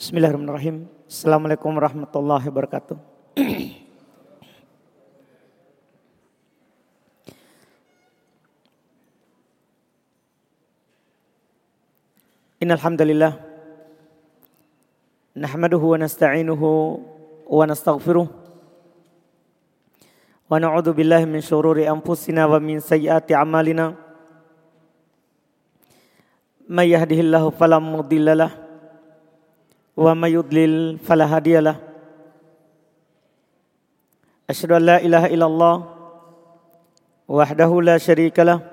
Bismillahirrahmanirrahim. Assalamualaikum warahmatullahi wabarakatuh. Innal hamdalillah nahmaduhu wa nasta'inuhu wa nastaghfiruh wa na'udzu billahi min shururi anfusina wa min sayyiati a'malina may yahdihillahu fala وما يضلل فلا هادي له. أشهد أن لا إله إلا الله وحده لا شريك له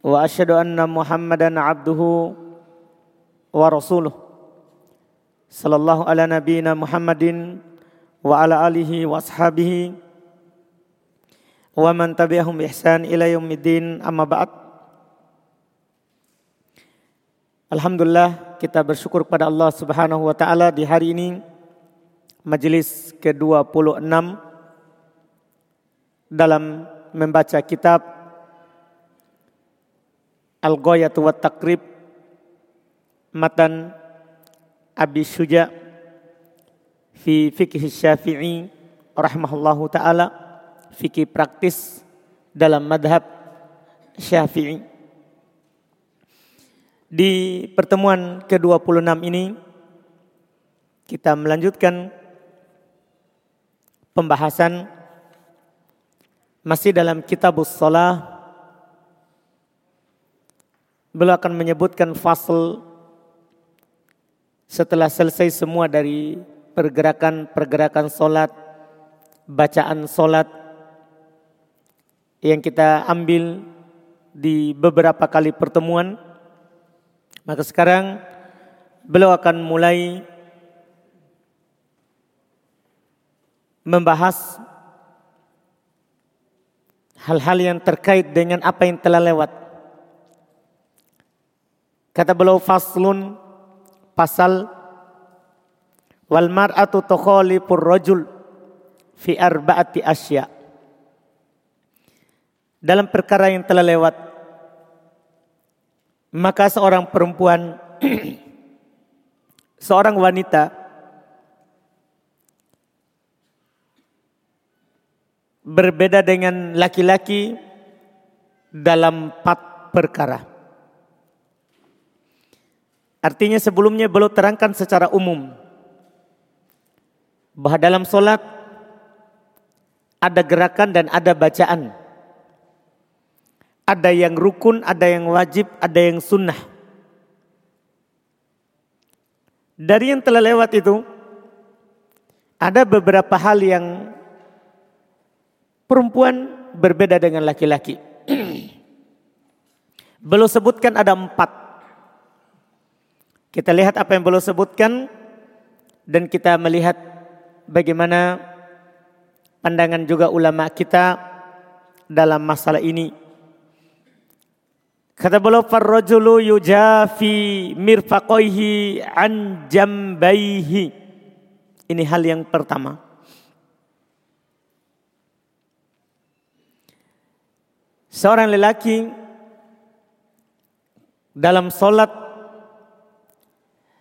وأشهد أن محمدا عبده ورسوله. صلى الله على نبينا محمد وعلى آله وأصحابه ومن تبعهم بإحسان إلى يوم الدين. أما بعد Alhamdulillah kita bersyukur kepada Allah Subhanahu wa taala di hari ini majelis ke-26 dalam membaca kitab Al-Ghayatu wa Takrib Matan Abi Syuja Fi fikih syafi'i Rahimahullahu ta'ala Fikih praktis dalam madhab syafi'i Di pertemuan ke-26 ini Kita melanjutkan Pembahasan Masih dalam kitabus salah Beliau akan menyebutkan fasal setelah selesai semua dari pergerakan-pergerakan solat, bacaan solat yang kita ambil di beberapa kali pertemuan. Maka sekarang beliau akan mulai membahas hal-hal yang terkait dengan apa yang telah lewat Kata beliau faslun pasal wal mar'atu tukhalifur rajul fi arba'ati asya. Dalam perkara yang telah lewat maka seorang perempuan seorang wanita berbeda dengan laki-laki dalam empat perkara. Artinya sebelumnya belum terangkan secara umum bahwa dalam solat ada gerakan dan ada bacaan. Ada yang rukun, ada yang wajib, ada yang sunnah. Dari yang telah lewat itu, ada beberapa hal yang perempuan berbeda dengan laki-laki. Belum sebutkan ada empat. Kita lihat apa yang beliau sebutkan dan kita melihat bagaimana pandangan juga ulama kita dalam masalah ini. Kata beliau farrajulu yujafi mirfaqaihi an jambaihi. Ini hal yang pertama. Seorang lelaki dalam solat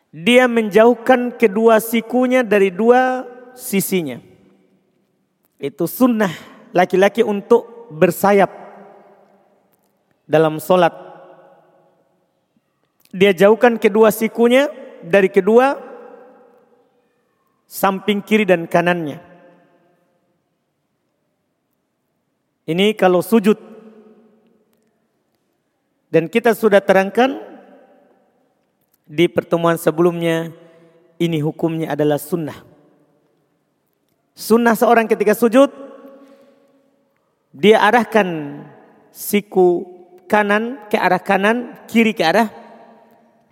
dia menjauhkan kedua sikunya dari dua sisinya. Itu sunnah laki-laki untuk bersayap dalam solat. Dia jauhkan kedua sikunya dari kedua samping kiri dan kanannya. Ini kalau sujud. Dan kita sudah terangkan di pertemuan sebelumnya ini hukumnya adalah sunnah. Sunnah seorang ketika sujud dia arahkan siku kanan ke arah kanan, kiri ke arah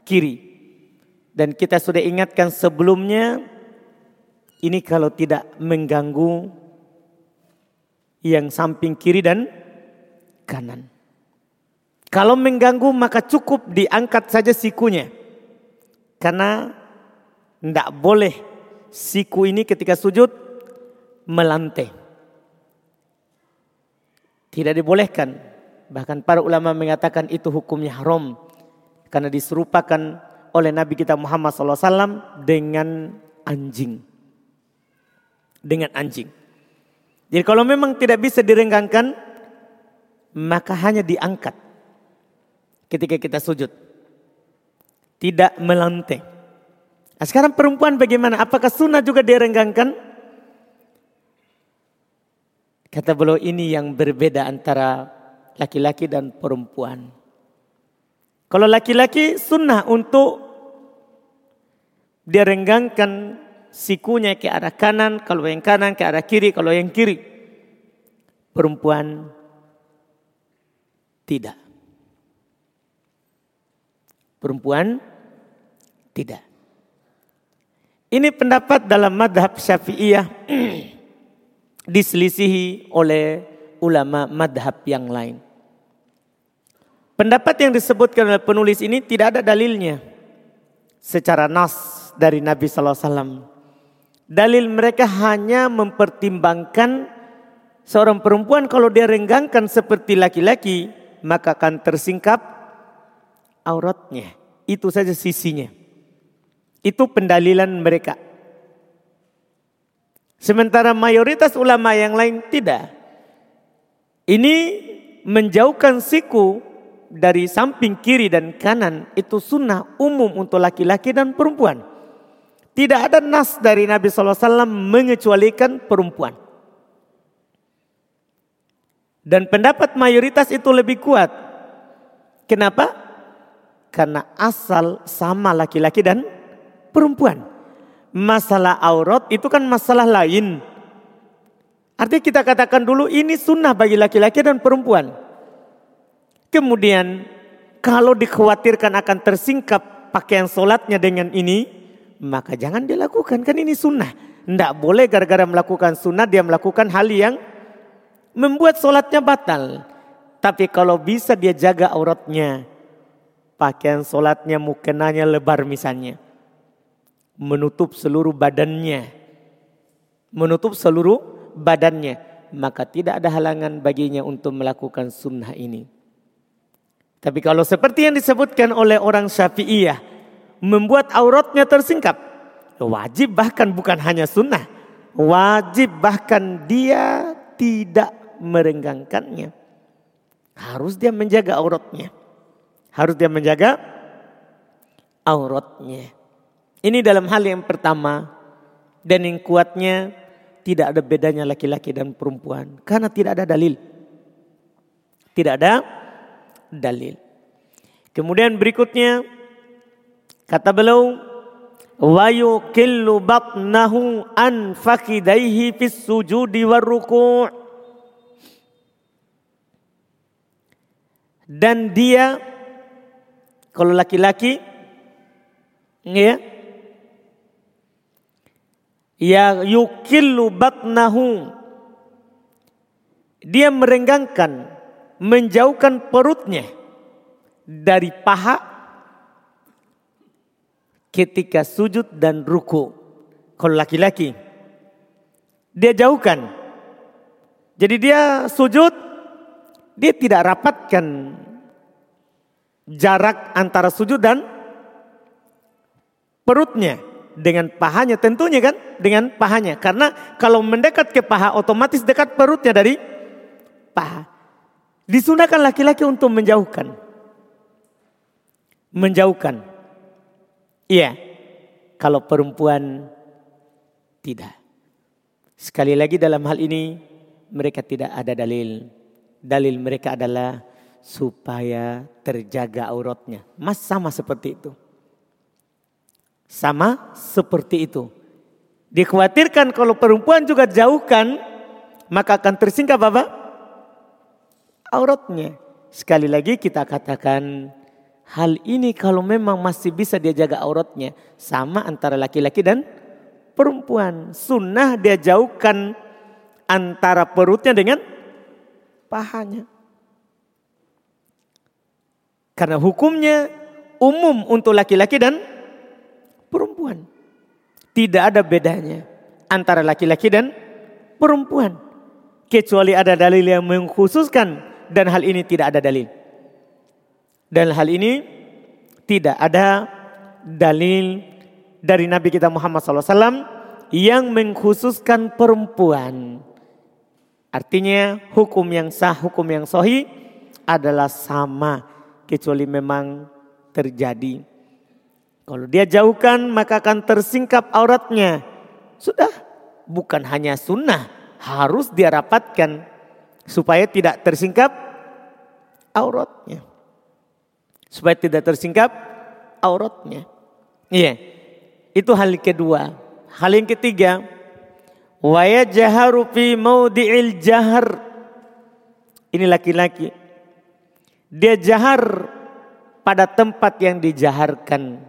kiri. Dan kita sudah ingatkan sebelumnya ini kalau tidak mengganggu yang samping kiri dan kanan. Kalau mengganggu maka cukup diangkat saja sikunya. Karena tidak boleh siku ini ketika sujud melantai. Tidak dibolehkan. Bahkan para ulama mengatakan itu hukumnya haram. Karena diserupakan oleh Nabi kita Muhammad SAW dengan anjing. Dengan anjing. Jadi kalau memang tidak bisa direnggangkan, maka hanya diangkat ketika kita sujud. Tidak melantai. Nah, sekarang perempuan bagaimana? Apakah sunnah juga direnggangkan? Kata beliau ini yang berbeda antara laki-laki dan perempuan. Kalau laki-laki sunnah untuk dia renggangkan sikunya ke arah kanan, kalau yang kanan ke arah kiri, kalau yang kiri. Perempuan tidak. Perempuan tidak. Ini pendapat dalam madhab syafi'iyah diselisihi oleh ulama madhab yang lain. Pendapat yang disebutkan oleh penulis ini tidak ada dalilnya secara nas dari Nabi Sallallahu Alaihi Wasallam. Dalil mereka hanya mempertimbangkan seorang perempuan kalau dia renggangkan seperti laki-laki maka akan tersingkap auratnya. Itu saja sisinya. Itu pendalilan mereka. Sementara mayoritas ulama yang lain tidak. Ini menjauhkan siku dari samping kiri dan kanan itu sunnah umum untuk laki-laki dan perempuan. Tidak ada nas dari Nabi SAW mengecualikan perempuan. Dan pendapat mayoritas itu lebih kuat. Kenapa? Karena asal sama laki-laki dan perempuan. Masalah aurat itu kan masalah lain. Artinya kita katakan dulu ini sunnah bagi laki-laki dan perempuan. Kemudian kalau dikhawatirkan akan tersingkap pakaian solatnya dengan ini, maka jangan dilakukan. Kan ini sunnah. Tidak boleh gara-gara melakukan sunnah dia melakukan hal yang membuat solatnya batal. Tapi kalau bisa dia jaga auratnya. Pakaian solatnya mukenanya lebar misalnya menutup seluruh badannya. Menutup seluruh badannya. Maka tidak ada halangan baginya untuk melakukan sunnah ini. Tapi kalau seperti yang disebutkan oleh orang syafi'iyah. Membuat auratnya tersingkap. Wajib bahkan bukan hanya sunnah. Wajib bahkan dia tidak merenggangkannya. Harus dia menjaga auratnya. Harus dia menjaga auratnya. Ini dalam hal yang pertama dan yang kuatnya tidak ada bedanya laki-laki dan perempuan karena tidak ada dalil. Tidak ada dalil. Kemudian berikutnya kata beliau wa yukillu batnahu an fakidaihi fis sujudi dan dia kalau laki-laki ya ya yukillu batnahu dia merenggangkan menjauhkan perutnya dari paha ketika sujud dan ruku. Kalau laki-laki dia jauhkan. Jadi dia sujud dia tidak rapatkan jarak antara sujud dan perutnya dengan pahanya. Tentunya kan dengan pahanya. Karena kalau mendekat ke paha otomatis dekat perutnya dari paha disunahkan laki-laki untuk menjauhkan. Menjauhkan. Iya. Kalau perempuan tidak. Sekali lagi dalam hal ini mereka tidak ada dalil. Dalil mereka adalah supaya terjaga auratnya. Mas sama seperti itu. Sama seperti itu. Dikhawatirkan kalau perempuan juga jauhkan, maka akan tersingkap apa? Auratnya. Sekali lagi kita katakan hal ini kalau memang masih bisa dia jaga auratnya. Sama antara laki-laki dan perempuan. Sunnah dia jauhkan antara perutnya dengan pahanya. Karena hukumnya umum untuk laki-laki dan perempuan. Tidak ada bedanya antara laki-laki dan perempuan. Kecuali ada dalil yang mengkhususkan dan hal ini tidak ada dalil. Dan hal ini tidak ada dalil dari Nabi kita Muhammad SAW yang mengkhususkan perempuan. Artinya hukum yang sah, hukum yang sohi adalah sama kecuali memang terjadi. Kalau dia jauhkan maka akan tersingkap auratnya. Sudah bukan hanya sunnah harus dia rapatkan supaya tidak tersingkap auratnya. Supaya tidak tersingkap auratnya. Iya. Itu hal kedua. Hal yang ketiga, wa yajharu fi maudi'il jahar. Ini laki-laki. Dia jahar pada tempat yang dijaharkan.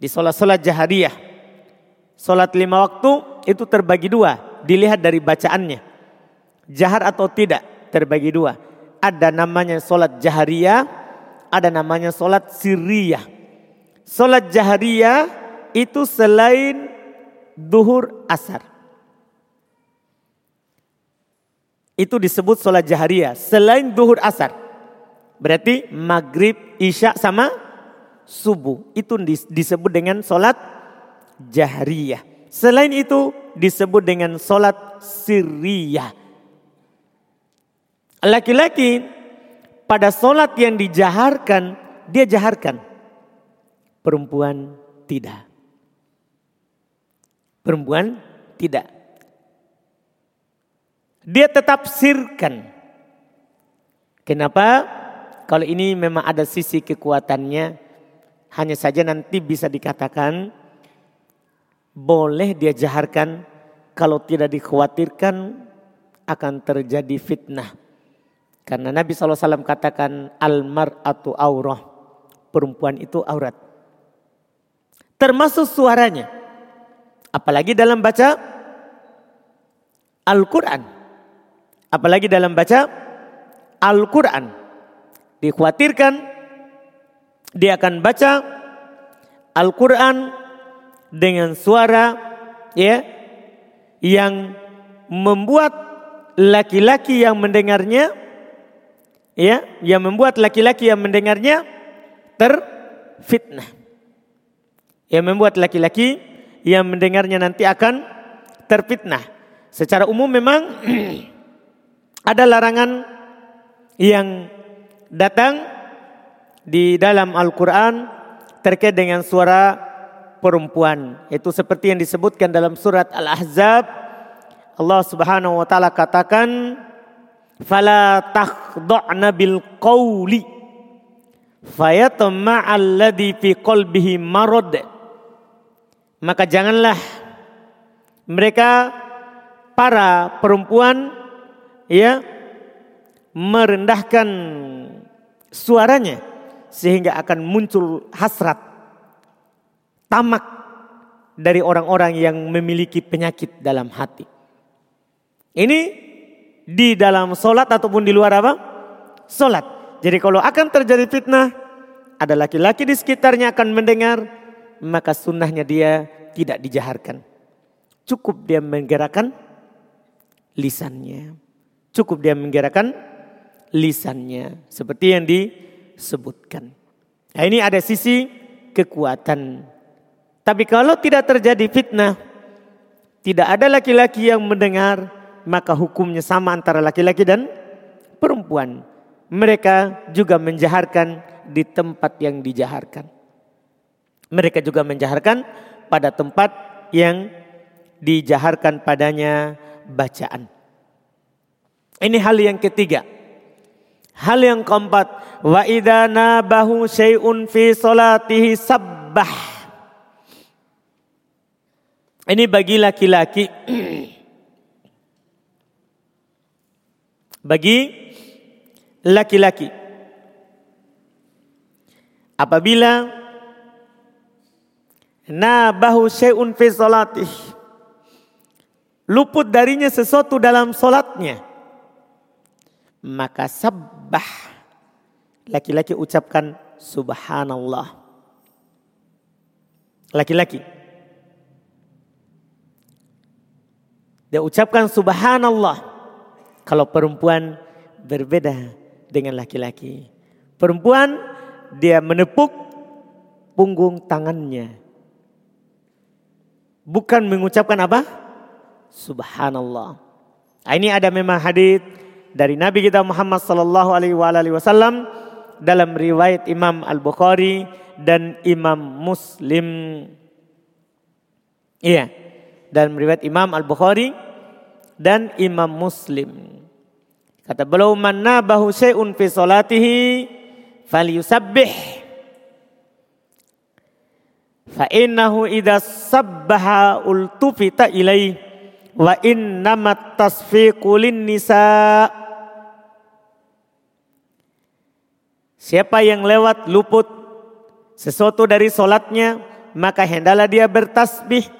Di sholat-sholat jahariyah. Sholat lima waktu itu terbagi dua. Dilihat dari bacaannya. Jahar atau tidak terbagi dua. Ada namanya sholat jahariyah. Ada namanya sholat siriyah. Sholat jahariyah itu selain duhur asar. Itu disebut sholat jahariyah. Selain duhur asar. Berarti maghrib, isya sama subuh. Itu disebut dengan sholat jahriyah. Selain itu disebut dengan sholat sirriyah. Laki-laki pada sholat yang dijaharkan, dia jaharkan. Perempuan tidak. Perempuan tidak. Dia tetap sirkan. Kenapa? Kalau ini memang ada sisi kekuatannya, hanya saja nanti bisa dikatakan boleh dia jaharkan kalau tidak dikhawatirkan akan terjadi fitnah. Karena Nabi SAW katakan almar atau aurah. Perempuan itu aurat. Termasuk suaranya. Apalagi dalam baca Al-Quran. Apalagi dalam baca Al-Quran. Dikhawatirkan dia akan baca Al-Quran dengan suara ya yang membuat laki-laki yang mendengarnya ya yang membuat laki-laki yang mendengarnya terfitnah. Yang membuat laki-laki yang mendengarnya nanti akan terfitnah. Secara umum memang ada larangan yang datang di dalam Al-Quran terkait dengan suara perempuan. Itu seperti yang disebutkan dalam surat Al-Ahzab. Allah subhanahu wa ta'ala katakan. Fala takhda'na bil qawli. Fayatama'alladhi fi qalbihi marad. Maka janganlah mereka para perempuan ya merendahkan suaranya sehingga akan muncul hasrat tamak dari orang-orang yang memiliki penyakit dalam hati. Ini di dalam solat ataupun di luar apa? Solat. Jadi kalau akan terjadi fitnah, ada laki-laki di sekitarnya akan mendengar, maka sunnahnya dia tidak dijaharkan. Cukup dia menggerakkan lisannya. Cukup dia menggerakkan lisannya. Seperti yang disebutkan. Nah ini ada sisi kekuatan. Tapi kalau tidak terjadi fitnah, tidak ada laki-laki yang mendengar, maka hukumnya sama antara laki-laki dan perempuan. Mereka juga menjaharkan di tempat yang dijaharkan. Mereka juga menjaharkan pada tempat yang dijaharkan padanya bacaan. Ini hal yang ketiga. Hal yang keempat, wa idza nabahu syai'un fi salatihi sabbah. Ini bagi laki-laki. bagi laki-laki. Apabila nabahu syai'un fi salatihi luput darinya sesuatu dalam solatnya maka sabbah. Laki-laki ucapkan subhanallah. Laki-laki. Dia ucapkan subhanallah kalau perempuan berbeda dengan laki-laki perempuan dia menepuk punggung tangannya. Bukan mengucapkan apa? Subhanallah. Nah, ini ada memang hadis dari Nabi kita Muhammad sallallahu alaihi wasallam dalam riwayat Imam Al-Bukhari dan Imam Muslim. Iya, dalam riwayat Imam Al-Bukhari dan Imam Muslim. Kata beliau manna bahu syai'un fi salatihi falyusabbih fa innahu idza sabbaha ultufita ilai wa innamat tasfiqu lin nisa Siapa yang lewat luput sesuatu dari solatnya maka hendaklah dia bertasbih.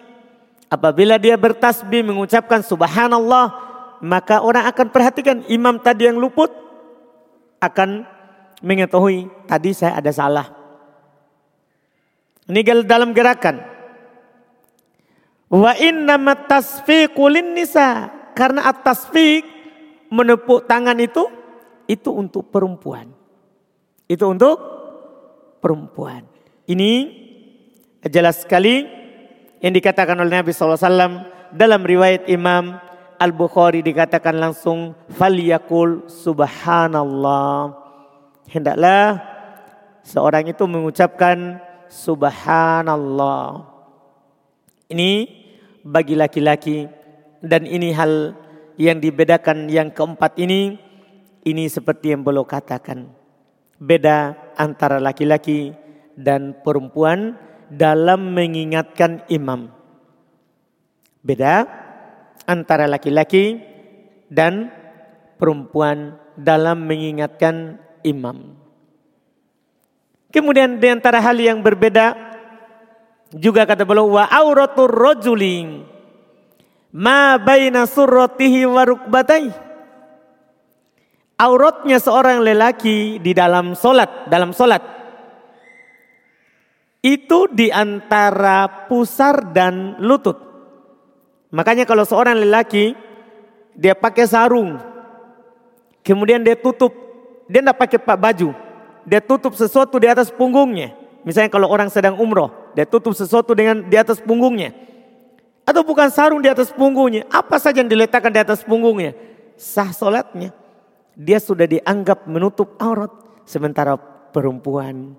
Apabila dia bertasbih mengucapkan subhanallah maka orang akan perhatikan imam tadi yang luput akan mengetahui tadi saya ada salah. Ini dalam gerakan. Wa inna tasfiqu nisa karena at-tasfiq menepuk tangan itu itu untuk perempuan. Itu untuk perempuan. Ini jelas sekali yang dikatakan oleh Nabi SAW dalam riwayat Imam Al-Bukhari dikatakan langsung faliyakul subhanallah. Hendaklah seorang itu mengucapkan subhanallah. Ini bagi laki-laki dan ini hal yang dibedakan yang keempat ini ini seperti yang beliau katakan beda antara laki-laki dan perempuan dalam mengingatkan imam. Beda antara laki-laki dan perempuan dalam mengingatkan imam. Kemudian di antara hal yang berbeda juga kata beliau wa auratur rajuli ma baina surratihi wa rukbatayhi auratnya seorang lelaki di dalam solat, dalam solat. Itu di antara pusar dan lutut. Makanya kalau seorang lelaki dia pakai sarung, kemudian dia tutup, dia tidak pakai pak baju, dia tutup sesuatu di atas punggungnya. Misalnya kalau orang sedang umroh, dia tutup sesuatu dengan di atas punggungnya. Atau bukan sarung di atas punggungnya, apa saja yang diletakkan di atas punggungnya, sah solatnya dia sudah dianggap menutup aurat. Sementara perempuan,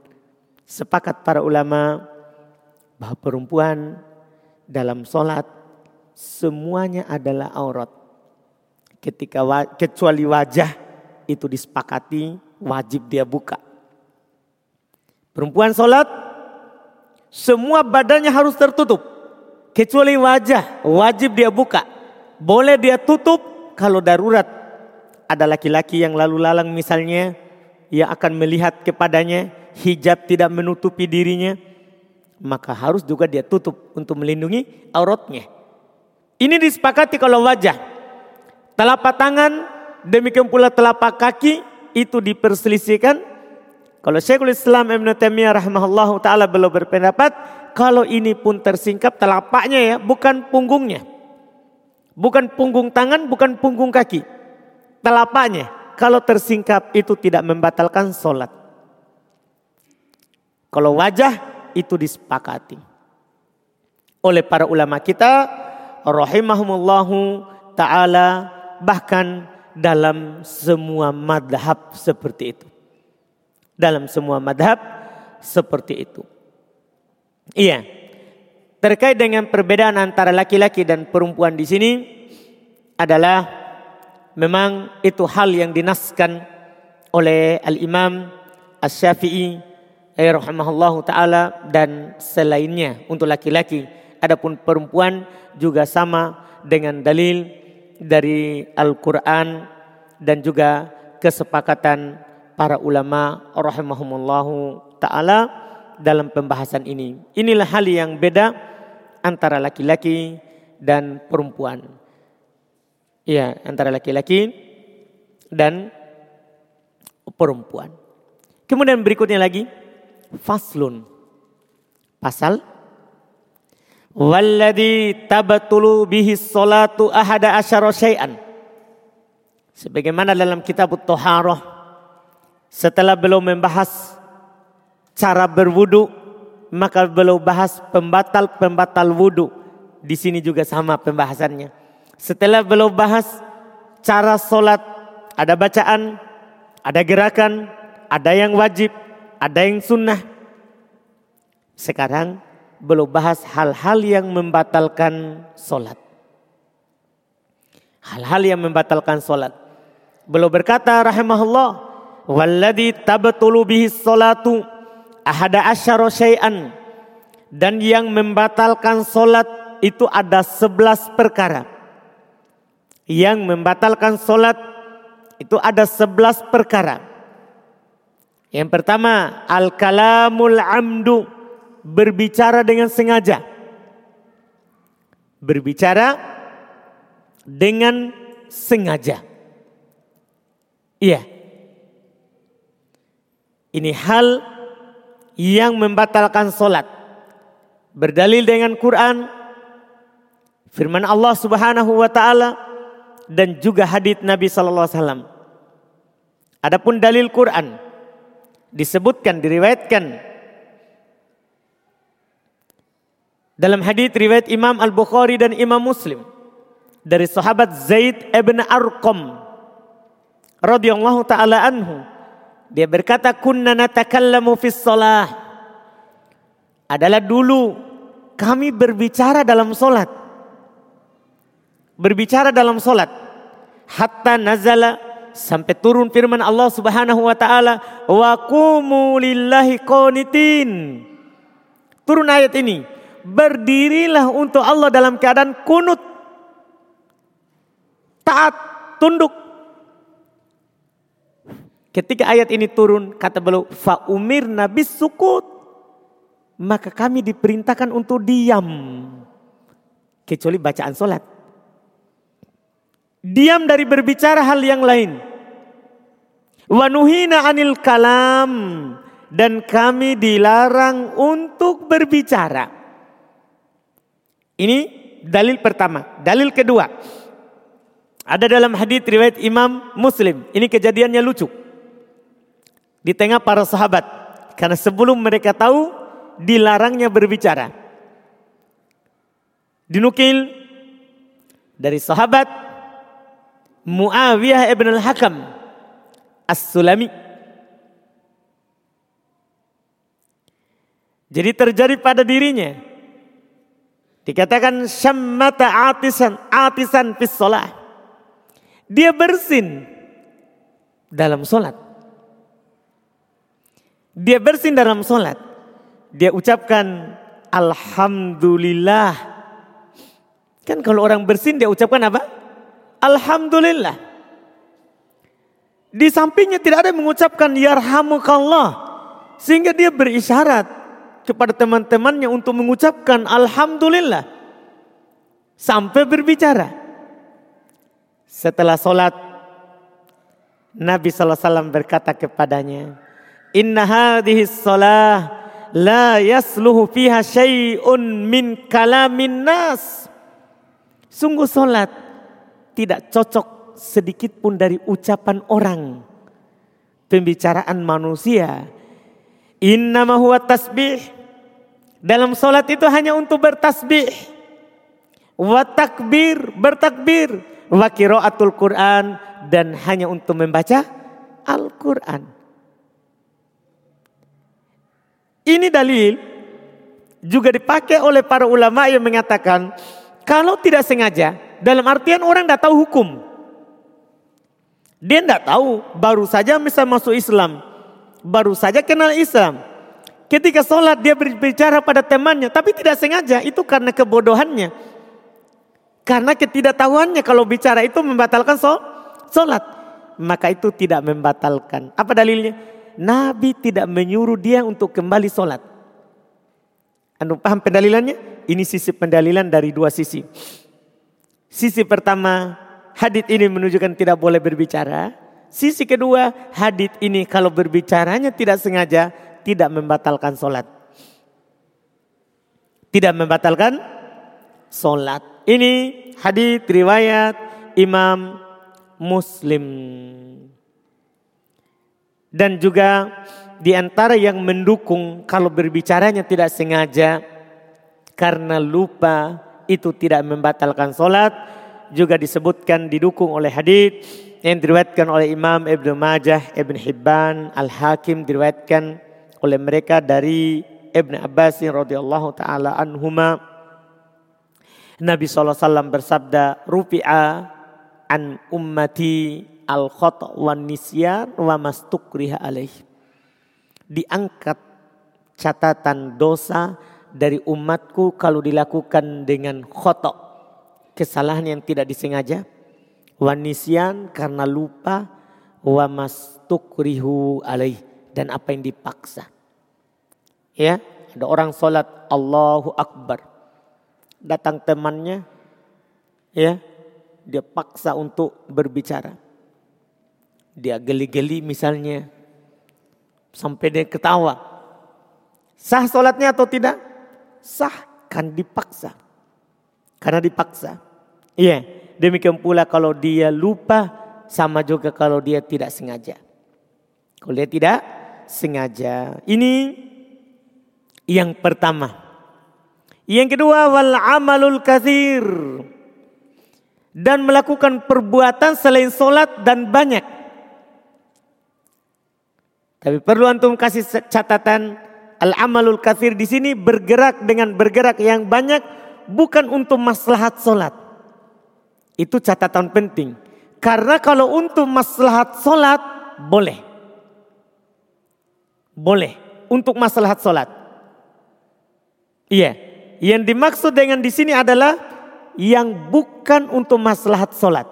sepakat para ulama bahwa perempuan dalam sholat semuanya adalah aurat. Ketika kecuali wajah itu disepakati wajib dia buka. Perempuan sholat semua badannya harus tertutup. Kecuali wajah wajib dia buka. Boleh dia tutup kalau darurat ada laki-laki yang lalu lalang misalnya yang akan melihat kepadanya hijab tidak menutupi dirinya maka harus juga dia tutup untuk melindungi auratnya. Ini disepakati kalau wajah. Telapak tangan demikian pula telapak kaki itu diperselisihkan. Kalau Syekhul Islam Ibn Taimiyah rahimahullah taala belum berpendapat kalau ini pun tersingkap telapaknya ya bukan punggungnya. Bukan punggung tangan, bukan punggung kaki telapaknya kalau tersingkap itu tidak membatalkan sholat. Kalau wajah itu disepakati. Oleh para ulama kita rahimahumullahu ta'ala bahkan dalam semua madhab seperti itu. Dalam semua madhab seperti itu. Iya. Terkait dengan perbedaan antara laki-laki dan perempuan di sini adalah memang itu hal yang dinaskan oleh Al-Imam Asy-Syafi'i rahimahullahu taala dan selainnya untuk laki-laki. Adapun perempuan juga sama dengan dalil dari Al-Qur'an dan juga kesepakatan para ulama rahimahumullahu taala dalam pembahasan ini. Inilah hal yang beda antara laki-laki dan perempuan. Ya, antara laki-laki dan perempuan. Kemudian berikutnya lagi faslun. Pasal Walladhi tabatulu bihi salatu ahada asyara syai'an. Sebagaimana dalam kitab Toharoh setelah belum membahas cara berwudu maka belum bahas pembatal-pembatal wudhu. Di sini juga sama pembahasannya. Setelah belum bahas cara sholat, ada bacaan, ada gerakan, ada yang wajib, ada yang sunnah. Sekarang belum bahas hal-hal yang membatalkan sholat. Hal-hal yang membatalkan sholat. Belum berkata rahimahullah. Walladhi tabtulu bihi sholatu ahada asyara syai'an. Dan yang membatalkan sholat itu ada sebelas perkara. Yang membatalkan sholat itu ada sebelas perkara. Yang pertama, al-kalamul amdu, berbicara dengan sengaja. Berbicara dengan sengaja. Iya. Ini hal yang membatalkan solat. Berdalil dengan Quran, firman Allah Subhanahu wa taala dan juga hadis Nabi sallallahu alaihi wasallam. Adapun dalil Quran disebutkan diriwayatkan dalam hadis riwayat Imam Al-Bukhari dan Imam Muslim dari sahabat Zaid ibn Arqam radhiyallahu taala anhu dia berkata kunna natakallamu fis shalah adalah dulu kami berbicara dalam solat berbicara dalam solat hatta nazala sampai turun firman Allah Subhanahu wa taala wa qumu lillahi qanitin. Turun ayat ini berdirilah untuk Allah dalam keadaan kunut taat, tunduk. Ketika ayat ini turun, kata beliau, fa umir nabi sukut. Maka kami diperintahkan untuk diam. Kecuali bacaan solat. Diam dari berbicara hal yang lain. Wanuhina anil kalam. Dan kami dilarang untuk berbicara. Ini dalil pertama. Dalil kedua. Ada dalam hadis riwayat Imam Muslim. Ini kejadiannya lucu. Di tengah para sahabat. Karena sebelum mereka tahu dilarangnya berbicara. Dinukil dari sahabat Muawiyah ibn al-Hakam As-Sulami. Jadi terjadi pada dirinya. Dikatakan syammata atisan atisan fis salah dia bersin dalam sholat. Dia bersin dalam sholat. Dia ucapkan Alhamdulillah. Kan kalau orang bersin dia ucapkan apa? Alhamdulillah. Di sampingnya tidak ada yang mengucapkan Yarhamukallah. Sehingga dia berisyarat kepada teman-temannya untuk mengucapkan Alhamdulillah. Sampai berbicara. Setelah sholat, Nabi SAW berkata kepadanya, Inna hadhihi sholah la yasluhu fiha syai'un min kalamin nas. Sungguh sholat tidak cocok sedikit pun dari ucapan orang. Pembicaraan manusia. Inna huwa tasbih. Dalam sholat itu hanya untuk bertasbih. Wa takbir, bertakbir wa qiraatul Quran dan hanya untuk membaca Al-Quran. Ini dalil juga dipakai oleh para ulama yang mengatakan kalau tidak sengaja dalam artian orang tidak tahu hukum. Dia tidak tahu, baru saja bisa masuk Islam. Baru saja kenal Islam. Ketika sholat dia berbicara pada temannya, tapi tidak sengaja, itu karena kebodohannya karena ketidaktahuannya kalau bicara itu membatalkan sholat. Maka itu tidak membatalkan. Apa dalilnya? Nabi tidak menyuruh dia untuk kembali sholat. Anda paham pendalilannya? Ini sisi pendalilan dari dua sisi. Sisi pertama, hadit ini menunjukkan tidak boleh berbicara. Sisi kedua, hadit ini kalau berbicaranya tidak sengaja, tidak membatalkan sholat. Tidak membatalkan sholat. Ini hadis riwayat Imam Muslim. Dan juga di antara yang mendukung kalau berbicaranya tidak sengaja karena lupa itu tidak membatalkan solat juga disebutkan didukung oleh hadis yang diriwayatkan oleh Imam Ibnu Majah, Ibn Hibban, Al-Hakim diriwayatkan oleh mereka dari Ibn Abbas radhiyallahu taala anhuma. Nabi SAW bersabda rupi'a an ummati al khata wa nisyan wa mastukriha alaih. Diangkat catatan dosa dari umatku kalau dilakukan dengan khotok kesalahan yang tidak disengaja wanisian karena lupa wa mastukrihu alaih dan apa yang dipaksa. Ya, ada orang sholat Allahu Akbar. Datang temannya, ya, dia paksa untuk berbicara. Dia geli-geli misalnya, sampai dia ketawa. Sah sholatnya atau tidak? Sah, kan dipaksa. Karena dipaksa. Iya, Demikian pula kalau dia lupa sama juga kalau dia tidak sengaja. Kalau dia tidak sengaja. Ini yang pertama. Yang kedua wal amalul kathir. Dan melakukan perbuatan selain solat dan banyak. Tapi perlu antum kasih catatan al amalul kathir di sini bergerak dengan bergerak yang banyak bukan untuk maslahat solat. Itu catatan penting. Karena kalau untuk maslahat solat boleh. Boleh untuk maslahat solat. Iya. Yang dimaksud dengan di sini adalah yang bukan untuk maslahat solat.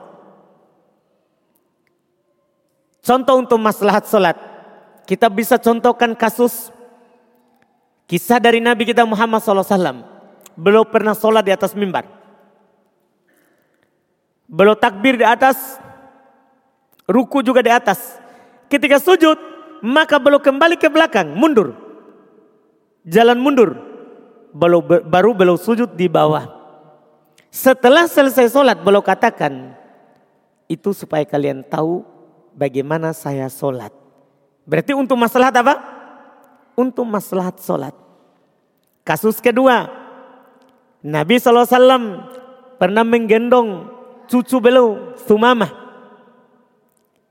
Contoh untuk maslahat solat. Kita bisa contohkan kasus kisah dari Nabi kita Muhammad SAW. Belum pernah solat di atas mimbar. Belum takbir di atas, ruku juga di atas. Ketika sujud, maka belum kembali ke belakang, mundur. Jalan mundur. Baru, baru belum sujud di bawah. Setelah selesai sholat, belum katakan, itu supaya kalian tahu bagaimana saya sholat. Berarti untuk masalah apa? Untuk masalah sholat. Kasus kedua, Nabi SAW pernah menggendong cucu beliau Sumama.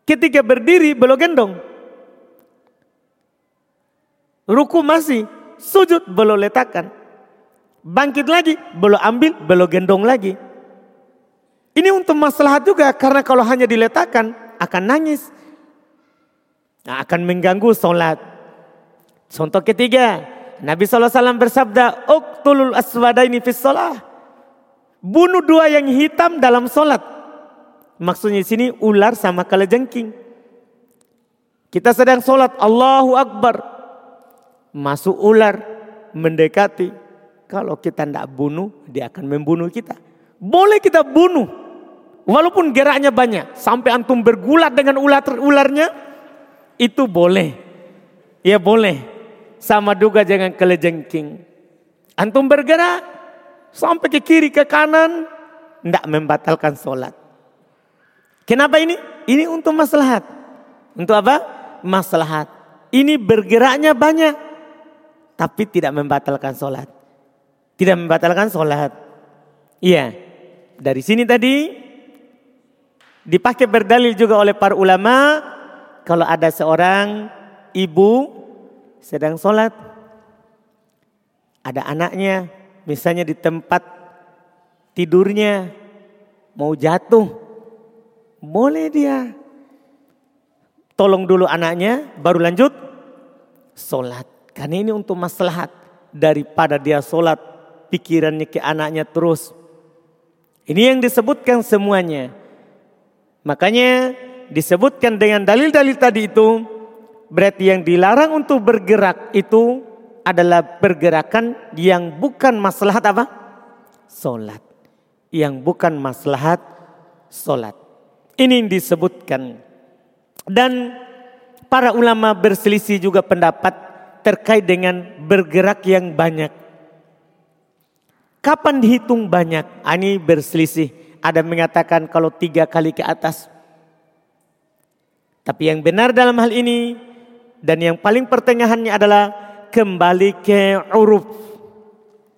Ketika berdiri beliau gendong. Ruku masih, sujud beliau letakkan. Bangkit lagi, beliau ambil, beliau gendong lagi. Ini untuk masalah juga karena kalau hanya diletakkan akan nangis. Nah, akan mengganggu sholat. Contoh ketiga, Nabi SAW bersabda, Uktulul aswadaini fis sholat. Bunuh dua yang hitam dalam sholat. Maksudnya sini ular sama kalajengking. Kita sedang sholat Allahu Akbar. Masuk ular mendekati. Kalau kita tidak bunuh dia akan membunuh kita. Boleh kita bunuh. Walaupun geraknya banyak. Sampai antum bergulat dengan ular-ularnya. Itu boleh. Ya boleh. Sama juga jangan kelejengking. Antum bergerak Sampai ke kiri ke kanan. Tidak membatalkan sholat. Kenapa ini? Ini untuk maslahat. Untuk apa? Maslahat. Ini bergeraknya banyak. Tapi tidak membatalkan sholat. Tidak membatalkan sholat. Iya. Dari sini tadi dipakai berdalil juga oleh para ulama. Kalau ada seorang ibu sedang sholat. Ada anaknya misalnya di tempat tidurnya mau jatuh, boleh dia tolong dulu anaknya, baru lanjut sholat. Karena ini untuk maslahat daripada dia sholat pikirannya ke anaknya terus. Ini yang disebutkan semuanya. Makanya disebutkan dengan dalil-dalil tadi itu berarti yang dilarang untuk bergerak itu adalah pergerakan yang bukan maslahat apa? Solat. Yang bukan maslahat solat. Ini yang disebutkan. Dan para ulama berselisih juga pendapat terkait dengan bergerak yang banyak. Kapan dihitung banyak? Ah, ini berselisih. Ada mengatakan kalau tiga kali ke atas. Tapi yang benar dalam hal ini Dan yang paling pertengahannya adalah kembali ke uruf.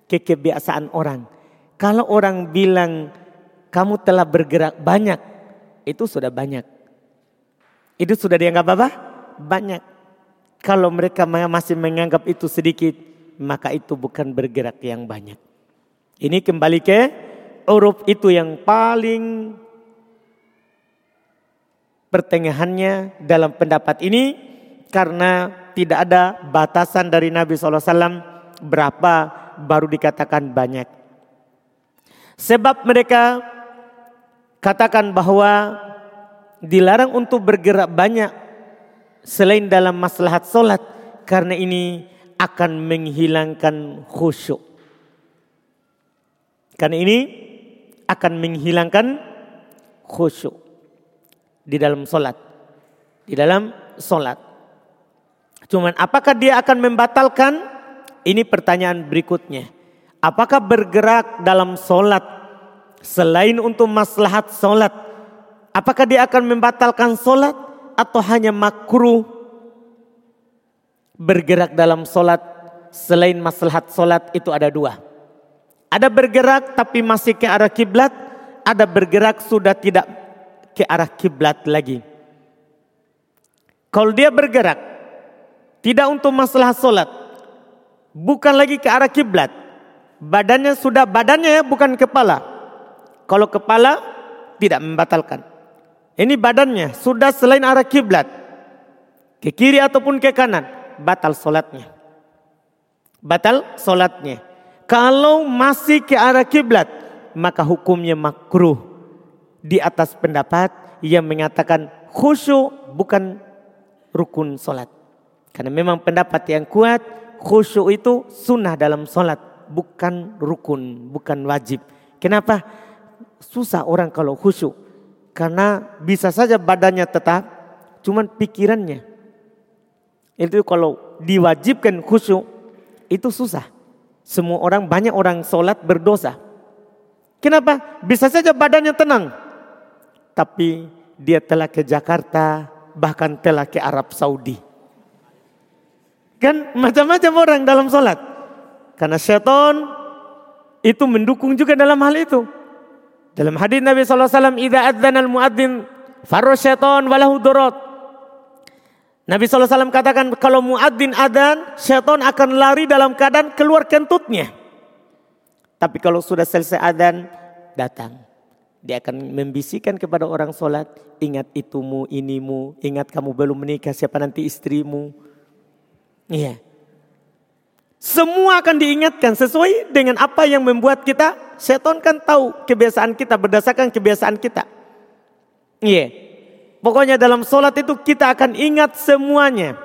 Ke kebiasaan orang. Kalau orang bilang kamu telah bergerak banyak. Itu sudah banyak. Itu sudah dianggap apa? Banyak. Kalau mereka masih menganggap itu sedikit. Maka itu bukan bergerak yang banyak. Ini kembali ke uruf itu yang paling pertengahannya dalam pendapat ini karena tidak ada batasan dari Nabi SAW berapa baru dikatakan banyak. Sebab mereka katakan bahwa dilarang untuk bergerak banyak selain dalam maslahat solat karena ini akan menghilangkan khusyuk. Karena ini akan menghilangkan khusyuk di dalam solat. Di dalam solat. Cuman apakah dia akan membatalkan? Ini pertanyaan berikutnya. Apakah bergerak dalam solat selain untuk maslahat solat? Apakah dia akan membatalkan solat atau hanya makruh bergerak dalam solat selain maslahat solat itu ada dua. Ada bergerak tapi masih ke arah kiblat, ada bergerak sudah tidak ke arah kiblat lagi. Kalau dia bergerak tidak untuk masalah solat, bukan lagi ke arah kiblat, badannya sudah badannya ya bukan kepala. Kalau kepala tidak membatalkan. Ini badannya sudah selain arah kiblat, ke kiri ataupun ke kanan, batal solatnya. Batal solatnya. Kalau masih ke arah kiblat, maka hukumnya makruh di atas pendapat yang mengatakan khusyuk bukan rukun solat. Karena memang pendapat yang kuat khusyuk itu sunnah dalam solat. Bukan rukun, bukan wajib. Kenapa? Susah orang kalau khusyuk. Karena bisa saja badannya tetap, cuman pikirannya. Itu kalau diwajibkan khusyuk, itu susah. Semua orang, banyak orang solat berdosa. Kenapa? Bisa saja badannya tenang, tapi dia telah ke Jakarta, bahkan telah ke Arab Saudi. Kan macam-macam orang dalam sholat. Karena syaitan itu mendukung juga dalam hal itu. Dalam hadis Nabi SAW, Ida adzan al-muadzin faros syaitan walahu dorot. Nabi SAW katakan kalau muadzin adan, syaitan akan lari dalam keadaan keluar kentutnya. Tapi kalau sudah selesai adan, datang. Dia akan membisikkan kepada orang sholat, ingat itumu, inimu, ingat kamu belum menikah, siapa nanti istrimu. Iya. Semua akan diingatkan sesuai dengan apa yang membuat kita, seton kan tahu kebiasaan kita berdasarkan kebiasaan kita. Iya. Pokoknya dalam sholat itu kita akan ingat semuanya.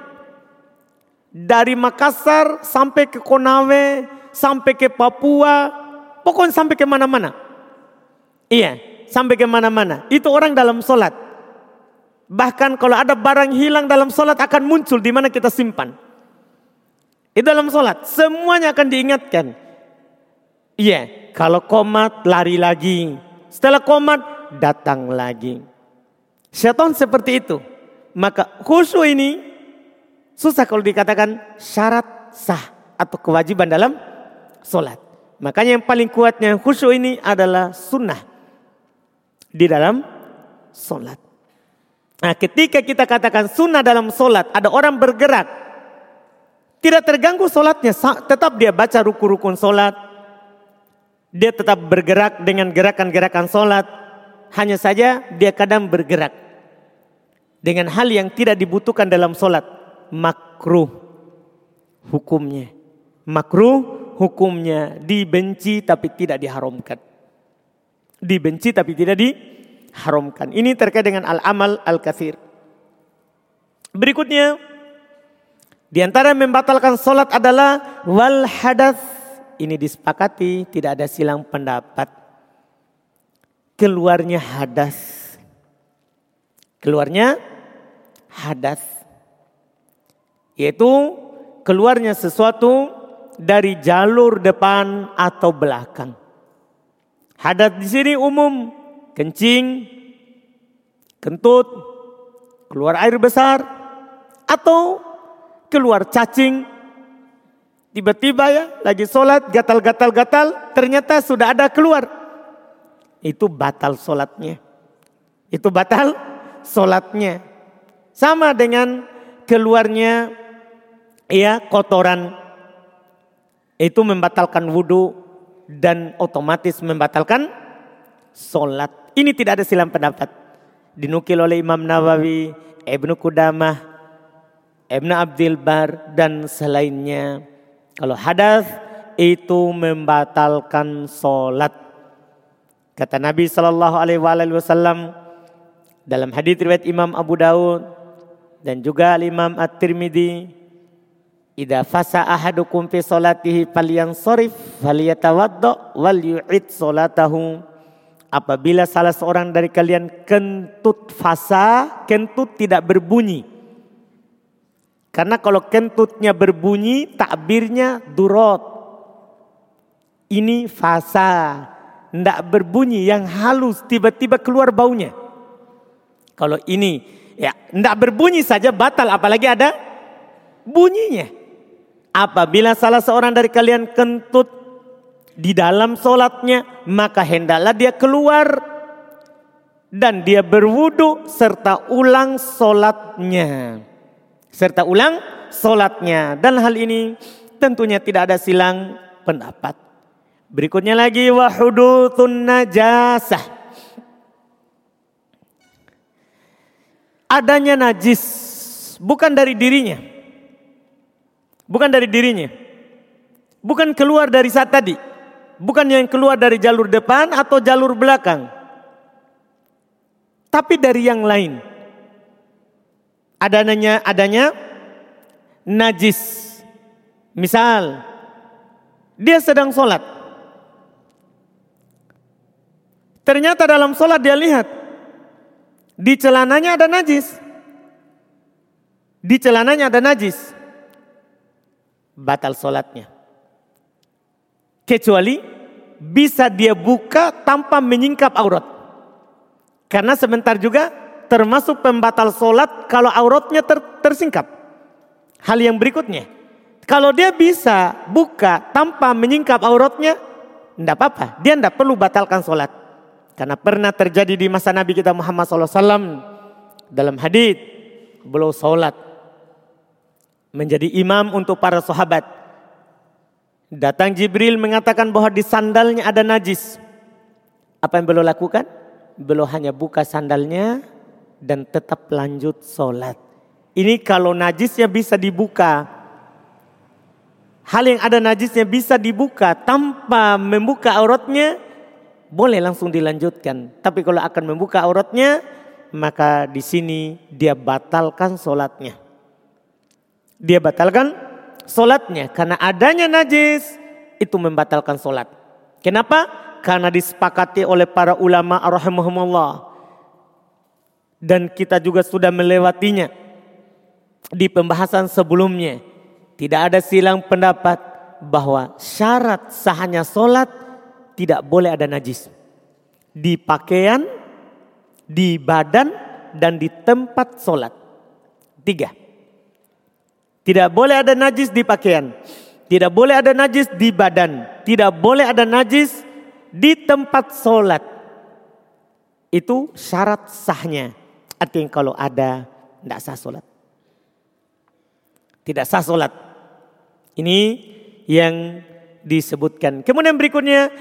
Dari Makassar sampai ke Konawe, sampai ke Papua, pokoknya sampai ke mana-mana. Iya, sampai ke mana-mana. Itu orang dalam sholat. Bahkan kalau ada barang hilang dalam sholat akan muncul di mana kita simpan. Itu dalam sholat. Semuanya akan diingatkan. Iya, kalau komat lari lagi. Setelah komat datang lagi. Syaitan seperti itu. Maka khusyuk ini susah kalau dikatakan syarat sah atau kewajiban dalam sholat. Makanya yang paling kuatnya khusyuk ini adalah sunnah di dalam solat. Nah ketika kita katakan sunnah dalam solat, ada orang bergerak. Tidak terganggu solatnya, tetap dia baca ruku-rukun solat. Dia tetap bergerak dengan gerakan-gerakan solat. Hanya saja dia kadang bergerak. Dengan hal yang tidak dibutuhkan dalam solat. Makruh hukumnya. Makruh hukumnya dibenci tapi tidak diharamkan dibenci tapi tidak diharamkan. Ini terkait dengan al-amal al-kathir. Berikutnya, di antara membatalkan solat adalah wal hadas. Ini disepakati, tidak ada silang pendapat. Keluarnya hadas. Keluarnya hadas. Yaitu keluarnya sesuatu dari jalur depan atau belakang. Hadat di sini umum, kencing, kentut, keluar air besar, atau keluar cacing. Tiba-tiba ya lagi sholat gatal-gatal-gatal ternyata sudah ada keluar. Itu batal sholatnya. Itu batal sholatnya. Sama dengan keluarnya ya kotoran. Itu membatalkan wudhu dan otomatis membatalkan sholat. Ini tidak ada silam pendapat. Dinukil oleh Imam Nawawi, Ibnu Qudamah, Ibnu Abdul Bar dan selainnya. Kalau hadas itu membatalkan sholat. Kata Nabi Shallallahu Alaihi Wasallam dalam hadis riwayat Imam Abu Daud dan juga Imam At-Tirmidzi Ida fasa ahadukum fi salatihi falyansorif falyatawaddo wal yu'id salatahu. Apabila salah seorang dari kalian kentut fasa, kentut tidak berbunyi. Karena kalau kentutnya berbunyi, takbirnya durot. Ini fasa, tidak berbunyi yang halus, tiba-tiba keluar baunya. Kalau ini ya tidak berbunyi saja batal, apalagi ada bunyinya. Apabila salah seorang dari kalian kentut di dalam solatnya, maka hendaklah dia keluar dan dia berwudu serta ulang solatnya. Serta ulang solatnya. Dan hal ini tentunya tidak ada silang pendapat. Berikutnya lagi wahudutun najasah. Adanya najis bukan dari dirinya Bukan dari dirinya. Bukan keluar dari saat tadi. Bukan yang keluar dari jalur depan atau jalur belakang. Tapi dari yang lain. Adanya adanya najis. Misal dia sedang sholat. Ternyata dalam sholat dia lihat di celananya ada najis. Di celananya ada najis batal solatnya. Kecuali bisa dia buka tanpa menyingkap aurat. Karena sebentar juga termasuk pembatal solat kalau auratnya ter tersingkap. Hal yang berikutnya, kalau dia bisa buka tanpa menyingkap auratnya, tidak apa-apa. Dia tidak perlu batalkan solat. Karena pernah terjadi di masa Nabi kita Muhammad SAW dalam hadis beliau solat menjadi imam untuk para sahabat. Datang Jibril mengatakan bahwa di sandalnya ada najis. Apa yang beliau lakukan? Beliau hanya buka sandalnya dan tetap lanjut sholat. Ini kalau najisnya bisa dibuka. Hal yang ada najisnya bisa dibuka tanpa membuka auratnya, boleh langsung dilanjutkan. Tapi kalau akan membuka auratnya, maka di sini dia batalkan sholatnya dia batalkan solatnya. Karena adanya najis itu membatalkan solat. Kenapa? Karena disepakati oleh para ulama rahimahumullah. Dan kita juga sudah melewatinya di pembahasan sebelumnya. Tidak ada silang pendapat bahwa syarat sahnya solat tidak boleh ada najis. Di pakaian, di badan, dan di tempat solat. Tiga. Tidak boleh ada najis di pakaian. Tidak boleh ada najis di badan. Tidak boleh ada najis di tempat sholat. Itu syarat sahnya. Artinya kalau ada, tidak sah sholat. Tidak sah sholat. Ini yang disebutkan. Kemudian berikutnya,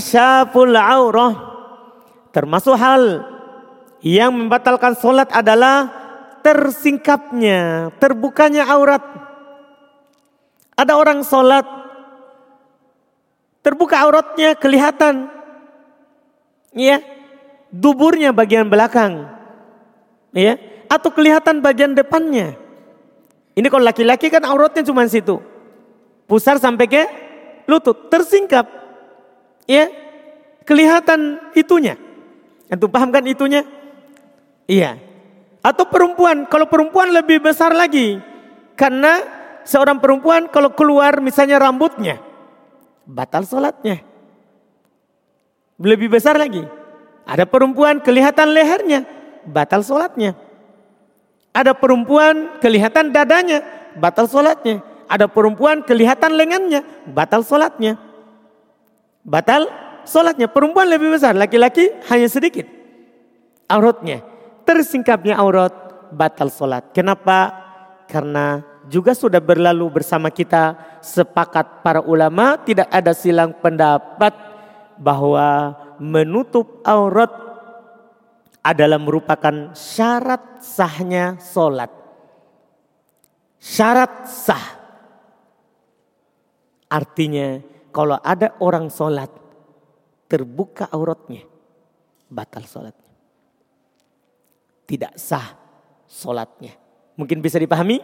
syaful aurah. Termasuk hal yang membatalkan sholat adalah tersingkapnya, terbukanya aurat. Ada orang sholat, terbuka auratnya kelihatan. Ya, duburnya bagian belakang. Ya, atau kelihatan bagian depannya. Ini kalau laki-laki kan auratnya cuma situ. Pusar sampai ke lutut, tersingkap. Ya, kelihatan itunya. Antum paham kan itunya? Iya. Atau perempuan, kalau perempuan lebih besar lagi. Karena seorang perempuan kalau keluar misalnya rambutnya, batal sholatnya. Lebih besar lagi. Ada perempuan kelihatan lehernya, batal sholatnya. Ada perempuan kelihatan dadanya, batal sholatnya. Ada perempuan kelihatan lengannya, batal sholatnya. Batal sholatnya. Perempuan lebih besar, laki-laki hanya sedikit. Auratnya, tersingkapnya aurat, batal sholat. Kenapa? Karena juga sudah berlalu bersama kita sepakat para ulama tidak ada silang pendapat bahwa menutup aurat adalah merupakan syarat sahnya solat. Syarat sah. Artinya kalau ada orang solat terbuka auratnya batal solatnya. Tidak sah solatnya. Mungkin bisa dipahami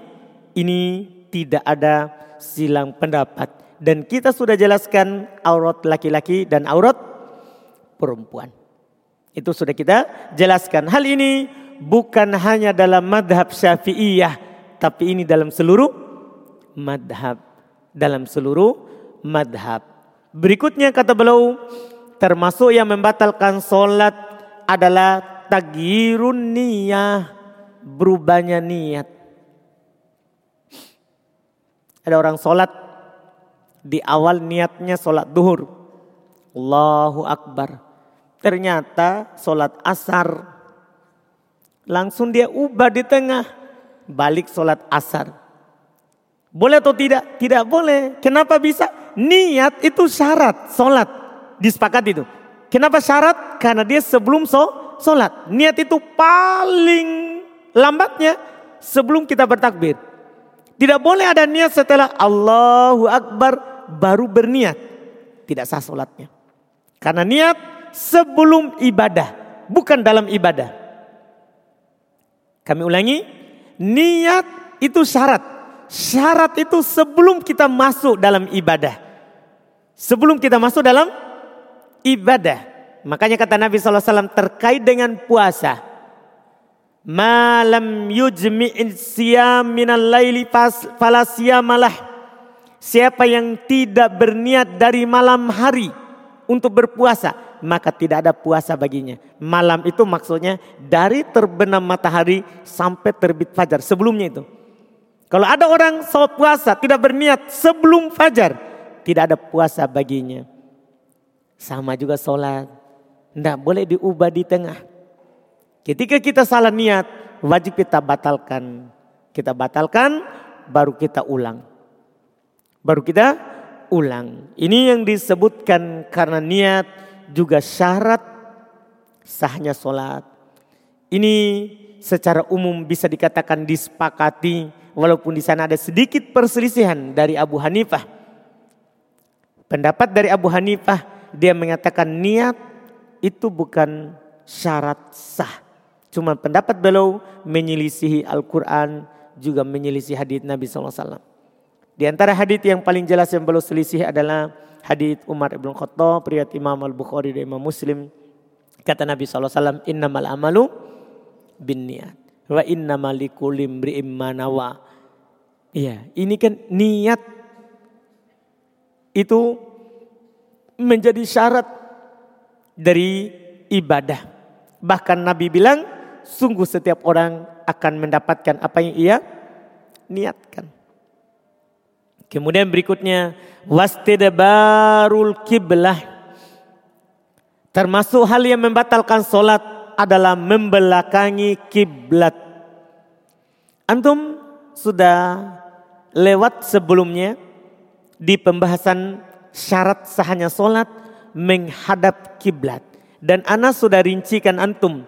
ini tidak ada silang pendapat. Dan kita sudah jelaskan aurat laki-laki dan aurat perempuan. Itu sudah kita jelaskan. Hal ini bukan hanya dalam madhab syafi'iyah. Tapi ini dalam seluruh madhab. Dalam seluruh madhab. Berikutnya kata beliau. Termasuk yang membatalkan solat adalah tagirun niyah. Berubahnya niat. Ada orang solat. Di awal niatnya solat duhur. Allahu Akbar Ternyata sholat asar. Langsung dia ubah di tengah. Balik sholat asar. Boleh atau tidak? Tidak boleh. Kenapa bisa? Niat itu syarat sholat. Disepakat itu. Kenapa syarat? Karena dia sebelum sholat. Niat itu paling lambatnya sebelum kita bertakbir. Tidak boleh ada niat setelah Allahu Akbar baru berniat. Tidak sah sholatnya. Karena niat sebelum ibadah, bukan dalam ibadah. Kami ulangi, niat itu syarat. Syarat itu sebelum kita masuk dalam ibadah. Sebelum kita masuk dalam ibadah. Makanya kata Nabi SAW terkait dengan puasa. Malam yujmi'in siyam minal laili falasiyamalah. Siapa yang tidak berniat dari malam hari untuk berpuasa maka tidak ada puasa baginya. Malam itu maksudnya dari terbenam matahari sampai terbit fajar. Sebelumnya itu. Kalau ada orang sholat puasa tidak berniat sebelum fajar. Tidak ada puasa baginya. Sama juga sholat. Tidak boleh diubah di tengah. Ketika kita salah niat wajib kita batalkan. Kita batalkan baru kita ulang. Baru kita ulang. Ini yang disebutkan karena niat juga syarat sahnya sholat. Ini secara umum bisa dikatakan disepakati walaupun di sana ada sedikit perselisihan dari Abu Hanifah. Pendapat dari Abu Hanifah dia mengatakan niat itu bukan syarat sah. Cuma pendapat beliau menyelisihi Al-Quran juga menyelisihi hadits Nabi SAW. Di antara hadits yang paling jelas yang beliau selisih adalah hadits Umar ibn Khattab, riwayat Imam Al-Bukhari dan Imam Muslim. Kata Nabi SAW, innamal amalu bin niat. Wa innamal likulli imri'im manawa. Iya, ini kan niat itu menjadi syarat dari ibadah. Bahkan Nabi bilang, sungguh setiap orang akan mendapatkan apa yang ia niatkan. Kemudian berikutnya wastidbarul kiblah. Termasuk hal yang membatalkan solat adalah membelakangi kiblat. Antum sudah lewat sebelumnya di pembahasan syarat sahnya solat menghadap kiblat. Dan Anas sudah rincikan antum.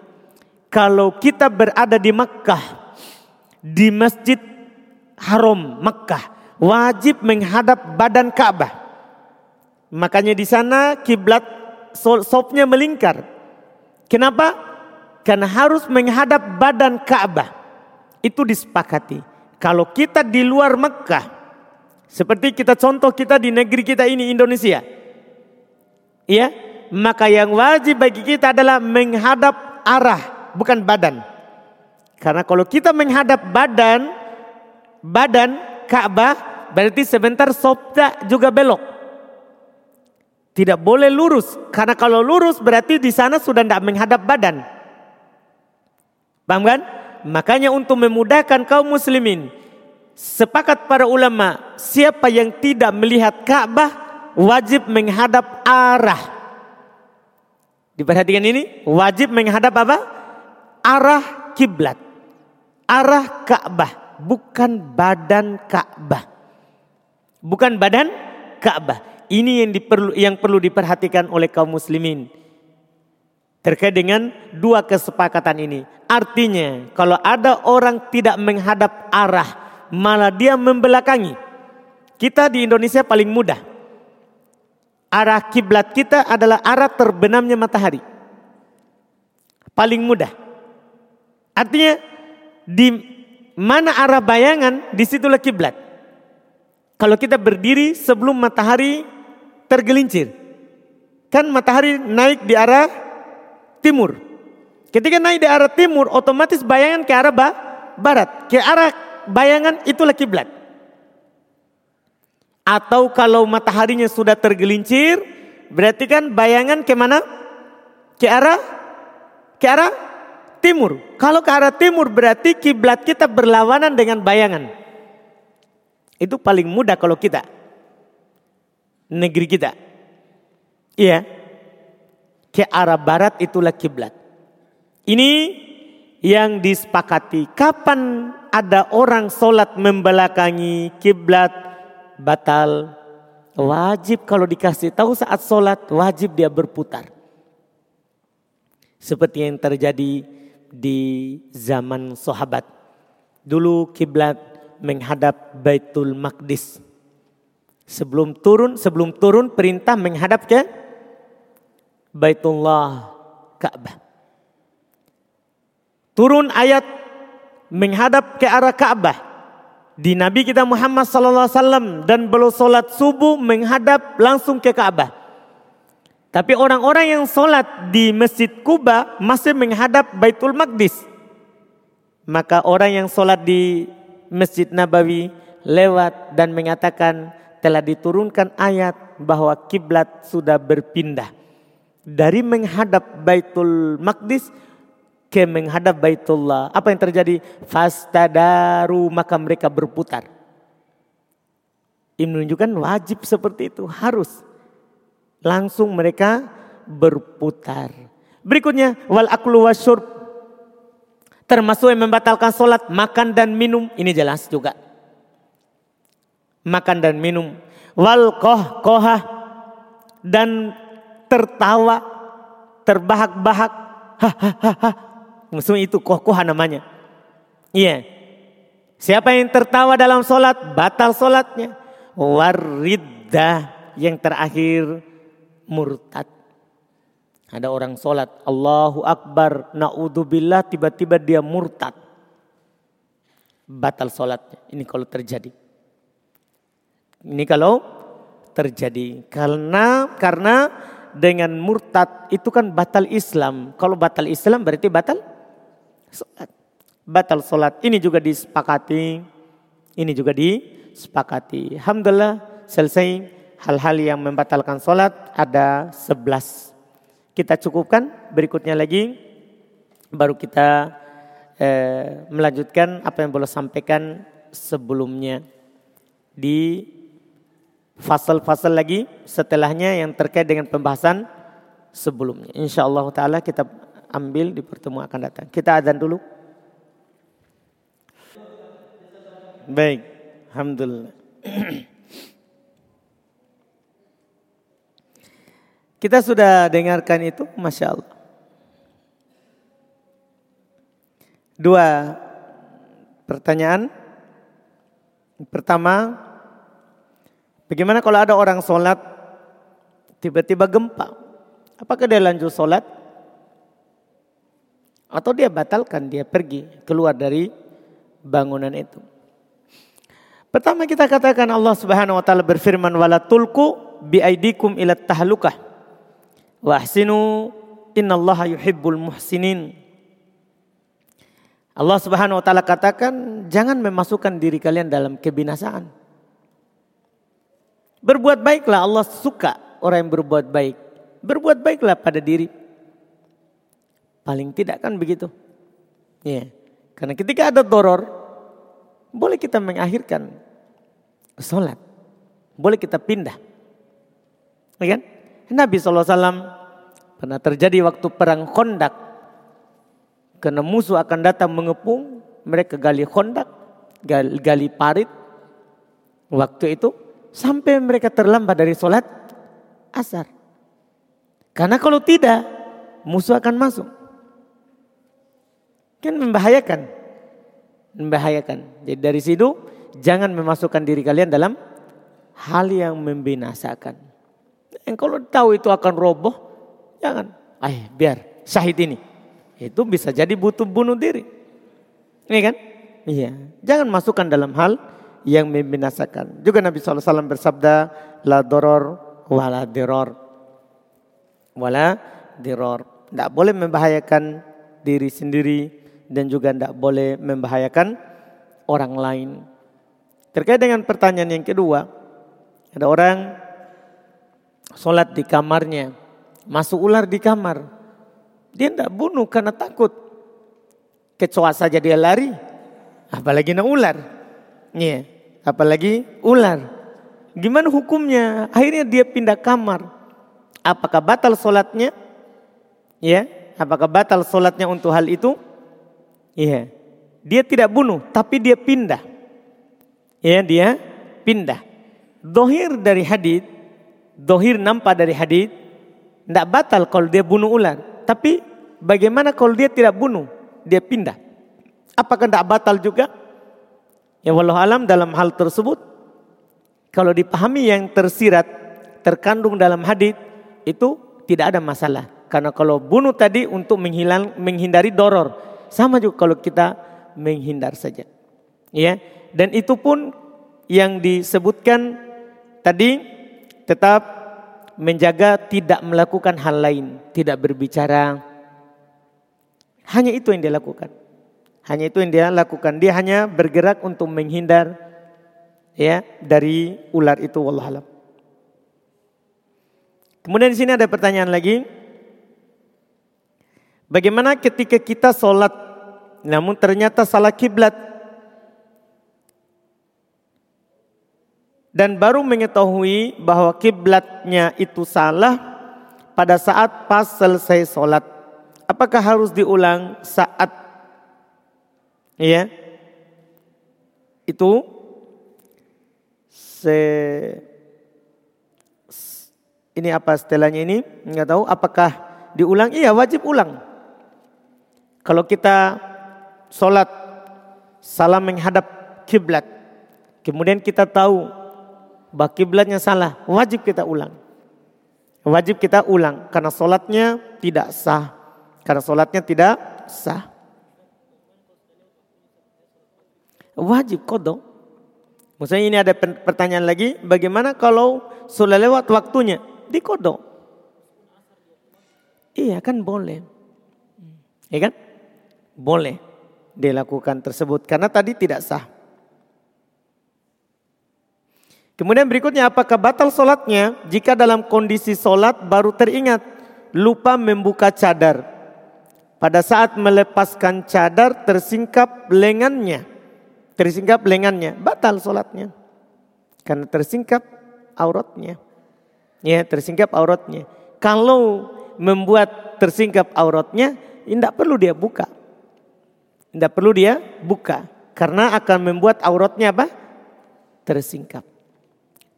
Kalau kita berada di Makkah, di Masjid Haram Makkah, wajib menghadap badan Ka'bah. Makanya di sana kiblat sopnya melingkar. Kenapa? Karena harus menghadap badan Ka'bah. Itu disepakati. Kalau kita di luar Mekah, seperti kita contoh kita di negeri kita ini Indonesia. Ya, maka yang wajib bagi kita adalah menghadap arah, bukan badan. Karena kalau kita menghadap badan, badan Ka'bah berarti sebentar sobda juga belok. Tidak boleh lurus, karena kalau lurus berarti di sana sudah tidak menghadap badan. Paham kan? Makanya untuk memudahkan kaum muslimin, sepakat para ulama, siapa yang tidak melihat Ka'bah wajib menghadap arah. Diperhatikan ini, wajib menghadap apa? Arah kiblat. Arah Ka'bah, bukan badan Ka'bah. Bukan badan Ka'bah. Ini yang diperlu yang perlu diperhatikan oleh kaum muslimin terkait dengan dua kesepakatan ini. Artinya, kalau ada orang tidak menghadap arah, malah dia membelakangi. Kita di Indonesia paling mudah. Arah kiblat kita adalah arah terbenamnya matahari. Paling mudah. Artinya di mana arah bayangan, di situlah kiblat. Kalau kita berdiri sebelum matahari tergelincir. Kan matahari naik di arah timur. Ketika naik di arah timur, otomatis bayangan ke arah ba barat. Ke arah bayangan itulah kiblat. Atau kalau mataharinya sudah tergelincir, berarti kan bayangan ke mana? Ke arah ke arah timur. Kalau ke arah timur berarti kiblat kita berlawanan dengan bayangan. Itu paling mudah kalau kita negeri kita. Iya ke arah barat itulah kiblat. Ini yang disepakati. Kapan ada orang sholat membelakangi kiblat batal. Wajib kalau dikasih tahu saat sholat wajib dia berputar. Seperti yang terjadi di zaman sahabat. Dulu kiblat menghadap Baitul Maqdis. Sebelum turun, sebelum turun perintah menghadap ke Baitullah Ka'bah. Turun ayat menghadap ke arah Ka'bah. Di Nabi kita Muhammad sallallahu alaihi wasallam dan belum solat subuh menghadap langsung ke Ka'bah. Tapi orang-orang yang solat di Masjid Kuba masih menghadap Baitul Maqdis. Maka orang yang solat di Masjid Nabawi lewat dan mengatakan telah diturunkan ayat bahwa kiblat sudah berpindah dari menghadap Baitul Maqdis ke menghadap Baitullah. Apa yang terjadi? Fastadaru maka mereka berputar. Ini menunjukkan wajib seperti itu harus langsung mereka berputar. Berikutnya wal aklu wasyurb termasuk yang membatalkan solat makan dan minum ini jelas juga makan dan minum wal koh kohah dan tertawa, terbahak-bahak. Maksudnya itu kokoh namanya. Iya. Siapa yang tertawa dalam solat, batal solatnya. Wariddah yang terakhir murtad. Ada orang solat, Allahu Akbar, na'udzubillah, tiba-tiba dia murtad. Batal solatnya. Ini kalau terjadi. Ini kalau terjadi. Karena karena dengan murtad itu kan batal Islam. Kalau batal Islam berarti batal salat. Batal salat. Ini juga disepakati. Ini juga disepakati. Alhamdulillah selesai hal-hal yang membatalkan salat ada 11. Kita cukupkan berikutnya lagi baru kita eh, melanjutkan apa yang boleh sampaikan sebelumnya di fasal-fasal lagi setelahnya yang terkait dengan pembahasan sebelumnya. Insya Allah Ta'ala kita ambil di pertemuan akan datang. Kita adzan dulu. Baik, Alhamdulillah. Kita sudah dengarkan itu, Masya Allah. Dua pertanyaan. Pertama, Bagaimana kalau ada orang sholat tiba-tiba gempa? Apakah dia lanjut sholat? Atau dia batalkan, dia pergi keluar dari bangunan itu. Pertama kita katakan Allah Subhanahu wa taala berfirman wala tulku bi aidikum ila tahlukah. Wa ahsinu innallaha yuhibbul muhsinin. Allah Subhanahu wa taala katakan jangan memasukkan diri kalian dalam kebinasaan. Berbuat baiklah Allah suka orang yang berbuat baik. Berbuat baiklah pada diri. Paling tidak kan begitu. Ya. Karena ketika ada doror, boleh kita mengakhirkan sholat. Boleh kita pindah. Ya kan? Nabi SAW pernah terjadi waktu perang kondak. Karena musuh akan datang mengepung, mereka gali kondak, gali, gali parit. Waktu itu sampai mereka terlambat dari sholat asar. Karena kalau tidak, musuh akan masuk. Kan membahayakan. Membahayakan. Jadi dari situ jangan memasukkan diri kalian dalam hal yang membinasakan. Yang kalau tahu itu akan roboh, jangan. Ay, biar syahid ini. Itu bisa jadi butuh bunuh diri. Ini kan? Iya. Jangan masukkan dalam hal yang membinasakan. Juga Nabi SAW bersabda, La doror wala diror. Wala diror. Tidak boleh membahayakan diri sendiri dan juga tidak boleh membahayakan orang lain. Terkait dengan pertanyaan yang kedua, ada orang sholat di kamarnya, masuk ular di kamar. Dia tidak bunuh karena takut. Kecoa saja dia lari, apalagi nak ular. Iya, apalagi ular. Gimana hukumnya? Akhirnya dia pindah kamar. Apakah batal sholatnya? Ya, apakah batal sholatnya untuk hal itu? Iya, dia tidak bunuh, tapi dia pindah. Ya, dia pindah. Dohir dari hadith, dohir nampak dari hadith, tidak batal kalau dia bunuh ular. Tapi bagaimana kalau dia tidak bunuh, dia pindah. Apakah tidak batal juga? Ya walau alam dalam hal tersebut, kalau dipahami yang tersirat, terkandung dalam hadith, itu tidak ada masalah. Karena kalau bunuh tadi untuk menghilang, menghindari doror. Sama juga kalau kita menghindar saja. Ya, dan itu pun yang disebutkan tadi tetap menjaga tidak melakukan hal lain, tidak berbicara. Hanya itu yang dia lakukan. Hanya itu yang dia lakukan. Dia hanya bergerak untuk menghindar ya dari ular itu wallahualam. Kemudian di sini ada pertanyaan lagi. Bagaimana ketika kita sholat namun ternyata salah kiblat dan baru mengetahui bahwa kiblatnya itu salah pada saat pas selesai sholat. Apakah harus diulang saat? Ya itu se ini apa setelahnya ini? Nggak tahu. Apakah diulang? Iya wajib ulang. Kalau kita sholat salam menghadap kiblat kemudian kita tahu bahwa kiblatnya salah, wajib kita ulang. Wajib kita ulang karena sholatnya tidak sah. Karena sholatnya tidak sah. Wajib kodok. Maksudnya ini ada pertanyaan lagi, bagaimana kalau sudah lewat waktunya? Di kodok. Iya kan boleh. Iya kan? Boleh dilakukan tersebut karena tadi tidak sah. Kemudian berikutnya apakah batal solatnya jika dalam kondisi solat baru teringat lupa membuka cadar. Pada saat melepaskan cadar tersingkap lengannya. Tersingkap lengannya. Batal solatnya. Karena tersingkap auratnya. Ya tersingkap auratnya. Kalau membuat tersingkap auratnya, tidak perlu dia buka. Tidak perlu dia buka. Karena akan membuat auratnya apa? Tersingkap.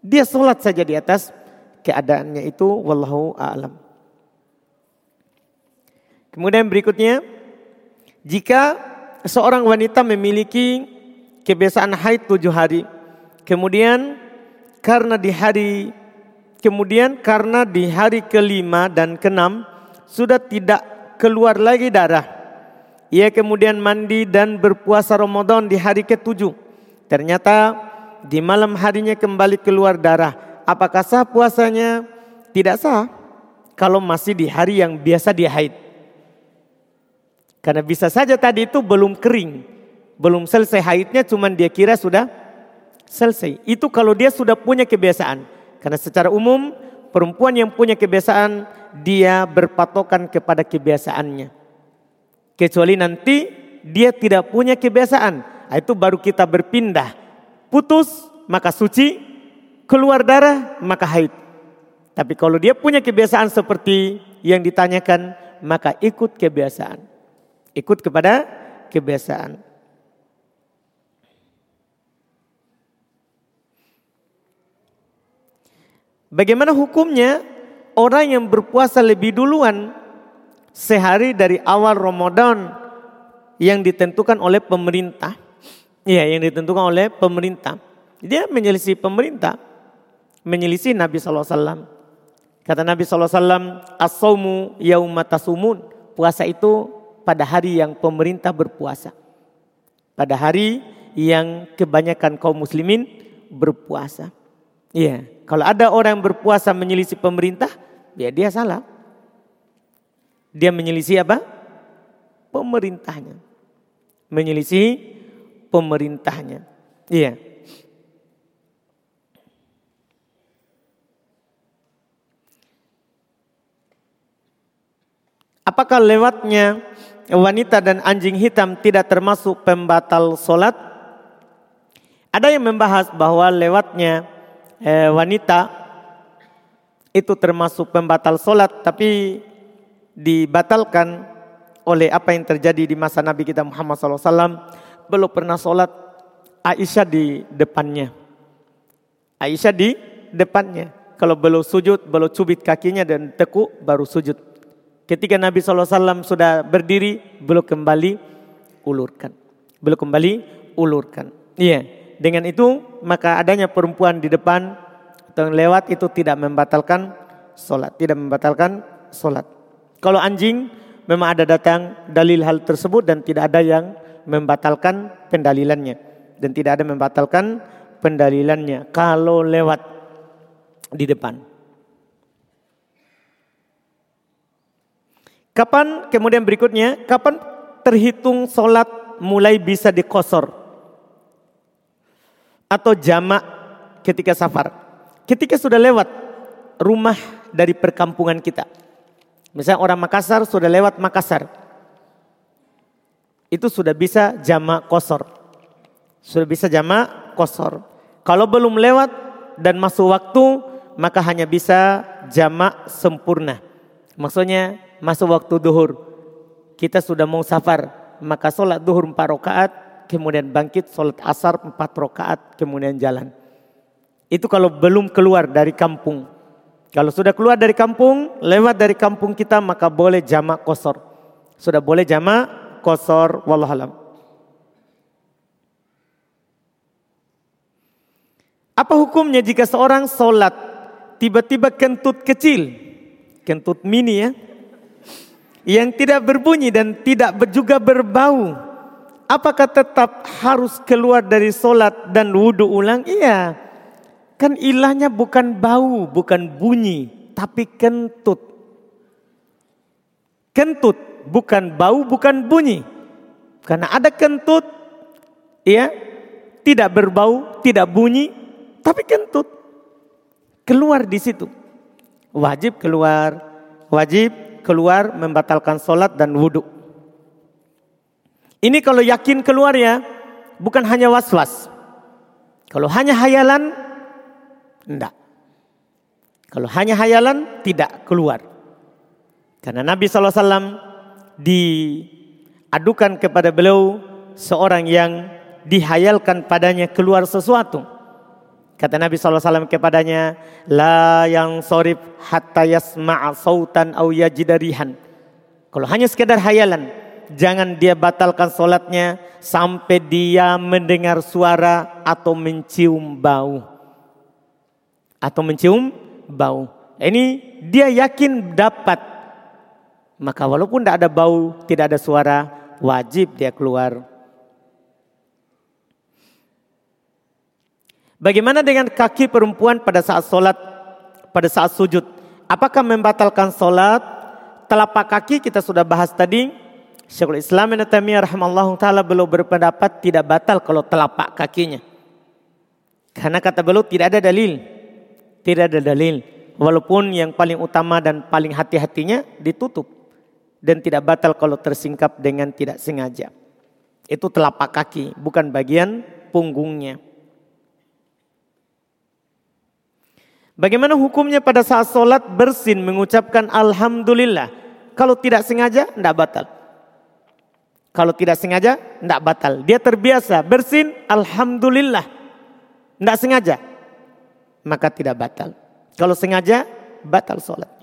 Dia sholat saja di atas keadaannya itu wallahu a'lam. Kemudian berikutnya, jika seorang wanita memiliki kebiasaan haid tujuh hari, kemudian karena di hari kemudian karena di hari kelima dan keenam sudah tidak keluar lagi darah. Ia kemudian mandi dan berpuasa Ramadan di hari ketujuh. Ternyata di malam harinya kembali keluar darah. Apakah sah puasanya? Tidak sah. Kalau masih di hari yang biasa dia haid. Karena bisa saja tadi itu belum kering. Belum selesai haidnya cuman dia kira sudah selesai. Itu kalau dia sudah punya kebiasaan. Karena secara umum perempuan yang punya kebiasaan dia berpatokan kepada kebiasaannya. Kecuali nanti dia tidak punya kebiasaan. Itu baru kita berpindah. Putus maka suci, keluar darah maka haid. Tapi kalau dia punya kebiasaan seperti yang ditanyakan, maka ikut kebiasaan. Ikut kepada kebiasaan. Bagaimana hukumnya orang yang berpuasa lebih duluan sehari dari awal Ramadan yang ditentukan oleh pemerintah. Ya, yang ditentukan oleh pemerintah. Dia menyelisih pemerintah, menyelisih Nabi SAW. Kata Nabi SAW, As-sawmu. Puasa itu pada hari yang pemerintah berpuasa. Pada hari yang kebanyakan kaum muslimin berpuasa. Iya, kalau ada orang berpuasa menyelisih pemerintah, ya dia salah. Dia menyelisih apa? Pemerintahnya. Menyelisih pemerintahnya. Iya. Apakah lewatnya wanita dan anjing hitam tidak termasuk pembatal solat? Ada yang membahas bahwa lewatnya eh, wanita itu termasuk pembatal solat, tapi dibatalkan oleh apa yang terjadi di masa Nabi kita Muhammad SAW. Belum pernah sholat Aisyah di depannya. Aisyah di depannya. Kalau belum sujud, belum cubit kakinya dan tekuk, baru sujud. Ketika Nabi SAW sudah berdiri, belum kembali ulurkan. Belum kembali ulurkan. Iya. Dengan itu, maka adanya perempuan di depan atau lewat itu tidak membatalkan sholat. Tidak membatalkan sholat. Kalau anjing memang ada datang dalil hal tersebut dan tidak ada yang membatalkan pendalilannya dan tidak ada membatalkan pendalilannya kalau lewat di depan. Kapan kemudian berikutnya, kapan terhitung sholat mulai bisa dikosor atau jamak ketika safar? Ketika sudah lewat rumah dari perkampungan kita. Misalnya orang Makassar sudah lewat Makassar. Itu sudah bisa jamak kosor. Sudah bisa jamak kosor. Kalau belum lewat dan masuk waktu, maka hanya bisa jamak sempurna. Maksudnya masuk waktu duhur. Kita sudah mau safar, maka sholat duhur empat rakaat, kemudian bangkit sholat asar empat rakaat, kemudian jalan. Itu kalau belum keluar dari kampung. Kalau sudah keluar dari kampung, lewat dari kampung kita maka boleh jamak kosor. Sudah boleh jamak kosor, wallahualam. Apa hukumnya jika seorang sholat tiba-tiba kentut kecil, kentut mini ya, yang tidak berbunyi dan tidak juga berbau, apakah tetap harus keluar dari sholat dan wudhu ulang? Iya, Kan ilahnya bukan bau, bukan bunyi, tapi kentut. Kentut, bukan bau, bukan bunyi. Karena ada kentut, ya, tidak berbau, tidak bunyi, tapi kentut. Keluar di situ. Wajib keluar, wajib keluar membatalkan sholat dan wudhu. Ini kalau yakin keluar ya, bukan hanya was-was. Kalau hanya hayalan, tidak. Kalau hanya hayalan tidak keluar. Karena Nabi SAW diadukan kepada beliau seorang yang dihayalkan padanya keluar sesuatu. Kata Nabi SAW kepadanya, La yang sorif hatta yasma'a sautan au yajidarihan. Kalau hanya sekedar hayalan, jangan dia batalkan solatnya sampai dia mendengar suara atau mencium bau atau mencium bau. Ini dia yakin dapat. Maka walaupun tidak ada bau, tidak ada suara, wajib dia keluar. Bagaimana dengan kaki perempuan pada saat sholat, pada saat sujud? Apakah membatalkan sholat? Telapak kaki kita sudah bahas tadi. Syekhul Islam Ibn Taimiyah rahimahullah taala belum berpendapat tidak batal kalau telapak kakinya. Karena kata beliau tidak ada dalil tidak ada dalil. Walaupun yang paling utama dan paling hati-hatinya ditutup. Dan tidak batal kalau tersingkap dengan tidak sengaja. Itu telapak kaki, bukan bagian punggungnya. Bagaimana hukumnya pada saat sholat bersin mengucapkan Alhamdulillah. Kalau tidak sengaja, tidak batal. Kalau tidak sengaja, tidak batal. Dia terbiasa bersin Alhamdulillah. Tidak sengaja, maka tidak batal. Kalau sengaja, batal sholat.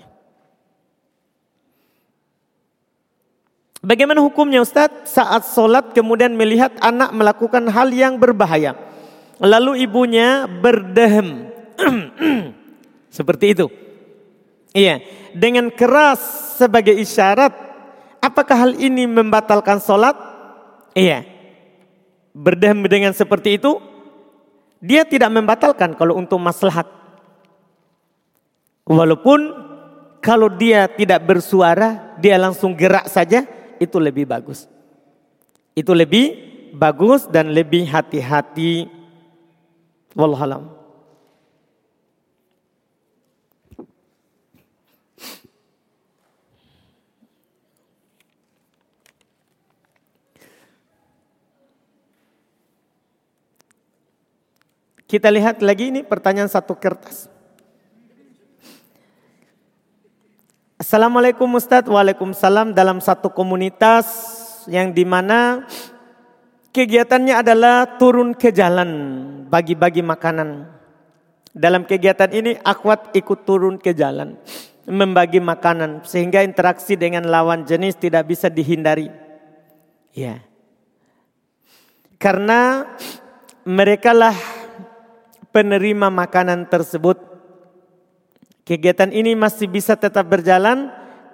Bagaimana hukumnya Ustadz? Saat sholat kemudian melihat anak melakukan hal yang berbahaya. Lalu ibunya berdehem. Seperti itu. Iya. Dengan keras sebagai isyarat. Apakah hal ini membatalkan sholat? Iya. Berdehem dengan seperti itu. Dia tidak membatalkan kalau untuk maslahat. Walaupun kalau dia tidak bersuara, dia langsung gerak saja, itu lebih bagus. Itu lebih bagus dan lebih hati-hati. Wallahualam. Kita lihat lagi ini pertanyaan satu kertas. Assalamualaikum Ustadz, Waalaikumsalam dalam satu komunitas yang di mana kegiatannya adalah turun ke jalan bagi-bagi makanan. Dalam kegiatan ini akwat ikut turun ke jalan membagi makanan sehingga interaksi dengan lawan jenis tidak bisa dihindari. Ya. Karena mereka lah penerima makanan tersebut Kegiatan ini masih bisa tetap berjalan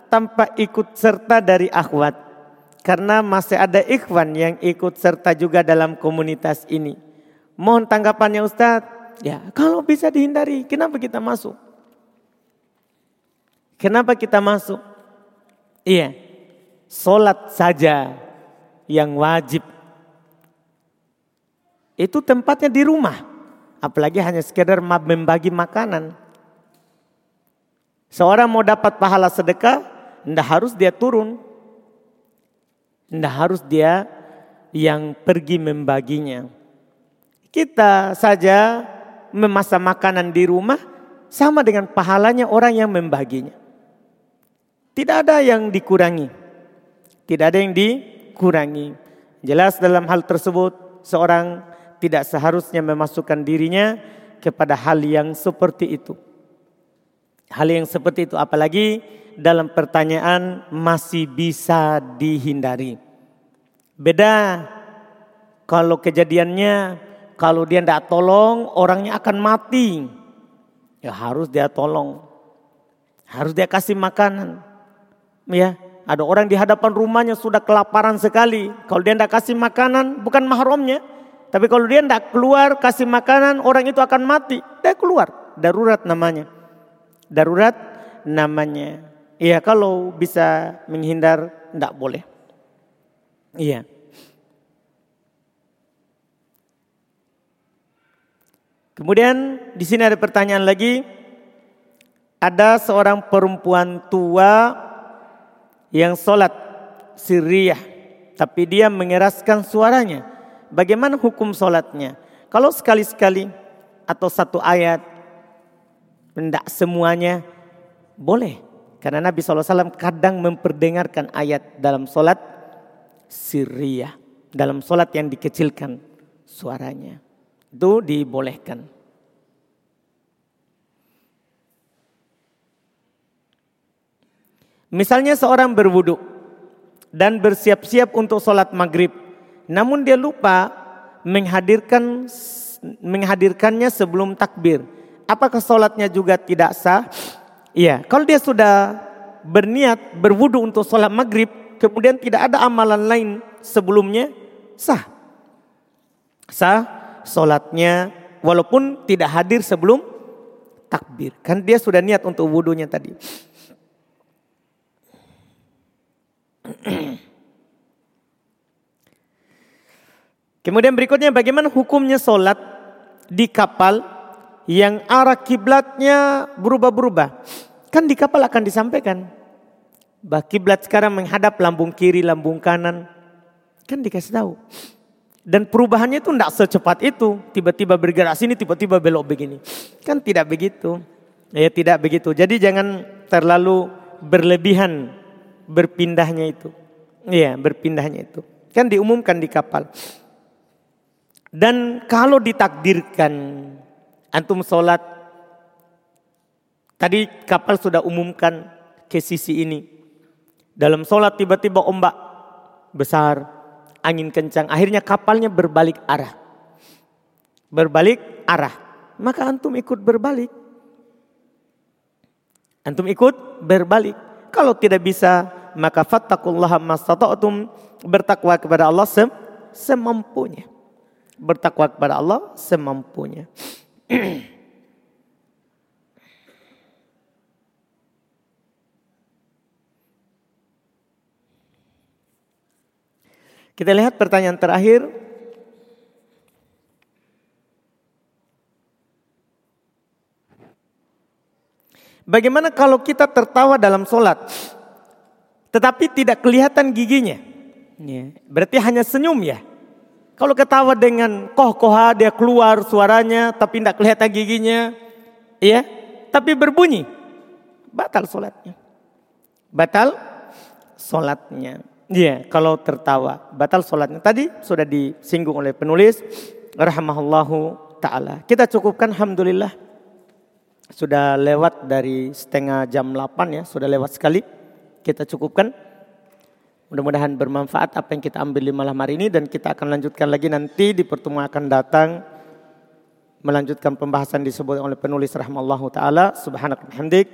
tanpa ikut serta dari akhwat. Karena masih ada ikhwan yang ikut serta juga dalam komunitas ini. Mohon tanggapannya Ustadz. Ya, kalau bisa dihindari, kenapa kita masuk? Kenapa kita masuk? Iya, solat saja yang wajib. Itu tempatnya di rumah. Apalagi hanya sekedar membagi makanan. Seorang mau dapat pahala sedekah, tidak harus dia turun. Tidak harus dia yang pergi membaginya. Kita saja memasak makanan di rumah sama dengan pahalanya orang yang membaginya. Tidak ada yang dikurangi. Tidak ada yang dikurangi. Jelas dalam hal tersebut seorang tidak seharusnya memasukkan dirinya kepada hal yang seperti itu. Hal yang seperti itu apalagi dalam pertanyaan masih bisa dihindari. Beda kalau kejadiannya kalau dia tidak tolong orangnya akan mati. Ya harus dia tolong. Harus dia kasih makanan. Ya, ada orang di hadapan rumahnya sudah kelaparan sekali. Kalau dia tidak kasih makanan bukan mahramnya. Tapi kalau dia tidak keluar kasih makanan orang itu akan mati. Dia keluar. Darurat namanya darurat namanya. Iya kalau bisa menghindar tidak boleh. Iya. Kemudian di sini ada pertanyaan lagi. Ada seorang perempuan tua yang sholat siriyah. Tapi dia mengeraskan suaranya. Bagaimana hukum sholatnya? Kalau sekali-sekali atau satu ayat tidak semuanya boleh. Karena Nabi SAW kadang memperdengarkan ayat dalam solat sirriyah. Dalam solat yang dikecilkan suaranya. Itu dibolehkan. Misalnya seorang berwudu dan bersiap-siap untuk sholat maghrib. Namun dia lupa menghadirkan menghadirkannya sebelum takbir apakah sholatnya juga tidak sah? Iya, kalau dia sudah berniat berwudu untuk sholat maghrib, kemudian tidak ada amalan lain sebelumnya, sah. Sah sholatnya walaupun tidak hadir sebelum takbir. Kan dia sudah niat untuk wudunya tadi. Kemudian berikutnya bagaimana hukumnya sholat di kapal yang arah kiblatnya berubah-berubah. Kan di kapal akan disampaikan. Bah kiblat sekarang menghadap lambung kiri, lambung kanan. Kan dikasih tahu. Dan perubahannya itu tidak secepat itu. Tiba-tiba bergerak sini, tiba-tiba belok begini. Kan tidak begitu. Ya tidak begitu. Jadi jangan terlalu berlebihan berpindahnya itu. Iya berpindahnya itu. Kan diumumkan di kapal. Dan kalau ditakdirkan antum sholat. Tadi kapal sudah umumkan ke sisi ini. Dalam sholat tiba-tiba ombak besar angin kencang. Akhirnya kapalnya berbalik arah. Berbalik arah. Maka antum ikut berbalik. Antum ikut berbalik. Kalau tidak bisa, maka fattakullaha mastata'tum bertakwa kepada Allah sem semampunya. Bertakwa kepada Allah semampunya. Kita lihat pertanyaan terakhir. Bagaimana kalau kita tertawa dalam sholat, tetapi tidak kelihatan giginya? Ya, berarti hanya senyum ya. Kalau ketawa dengan koh-koha dia keluar suaranya, tapi tidak kelihatan giginya, ya, tapi berbunyi, batal sholatnya. Batal sholatnya. Iya, kalau tertawa batal sholatnya. Tadi sudah disinggung oleh penulis rahmahullahu taala. Kita cukupkan alhamdulillah. Sudah lewat dari setengah jam 8 ya, sudah lewat sekali. Kita cukupkan. Mudah-mudahan bermanfaat apa yang kita ambil di malam hari ini dan kita akan lanjutkan lagi nanti di pertemuan akan datang melanjutkan pembahasan disebut oleh penulis rahmallahu taala subhanallahi hamdik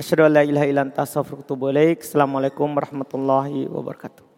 Asyhadu an la ilaha illa anta astaghfiruka wa atubu ilaik. Assalamualaikum warahmatullahi wabarakatuh.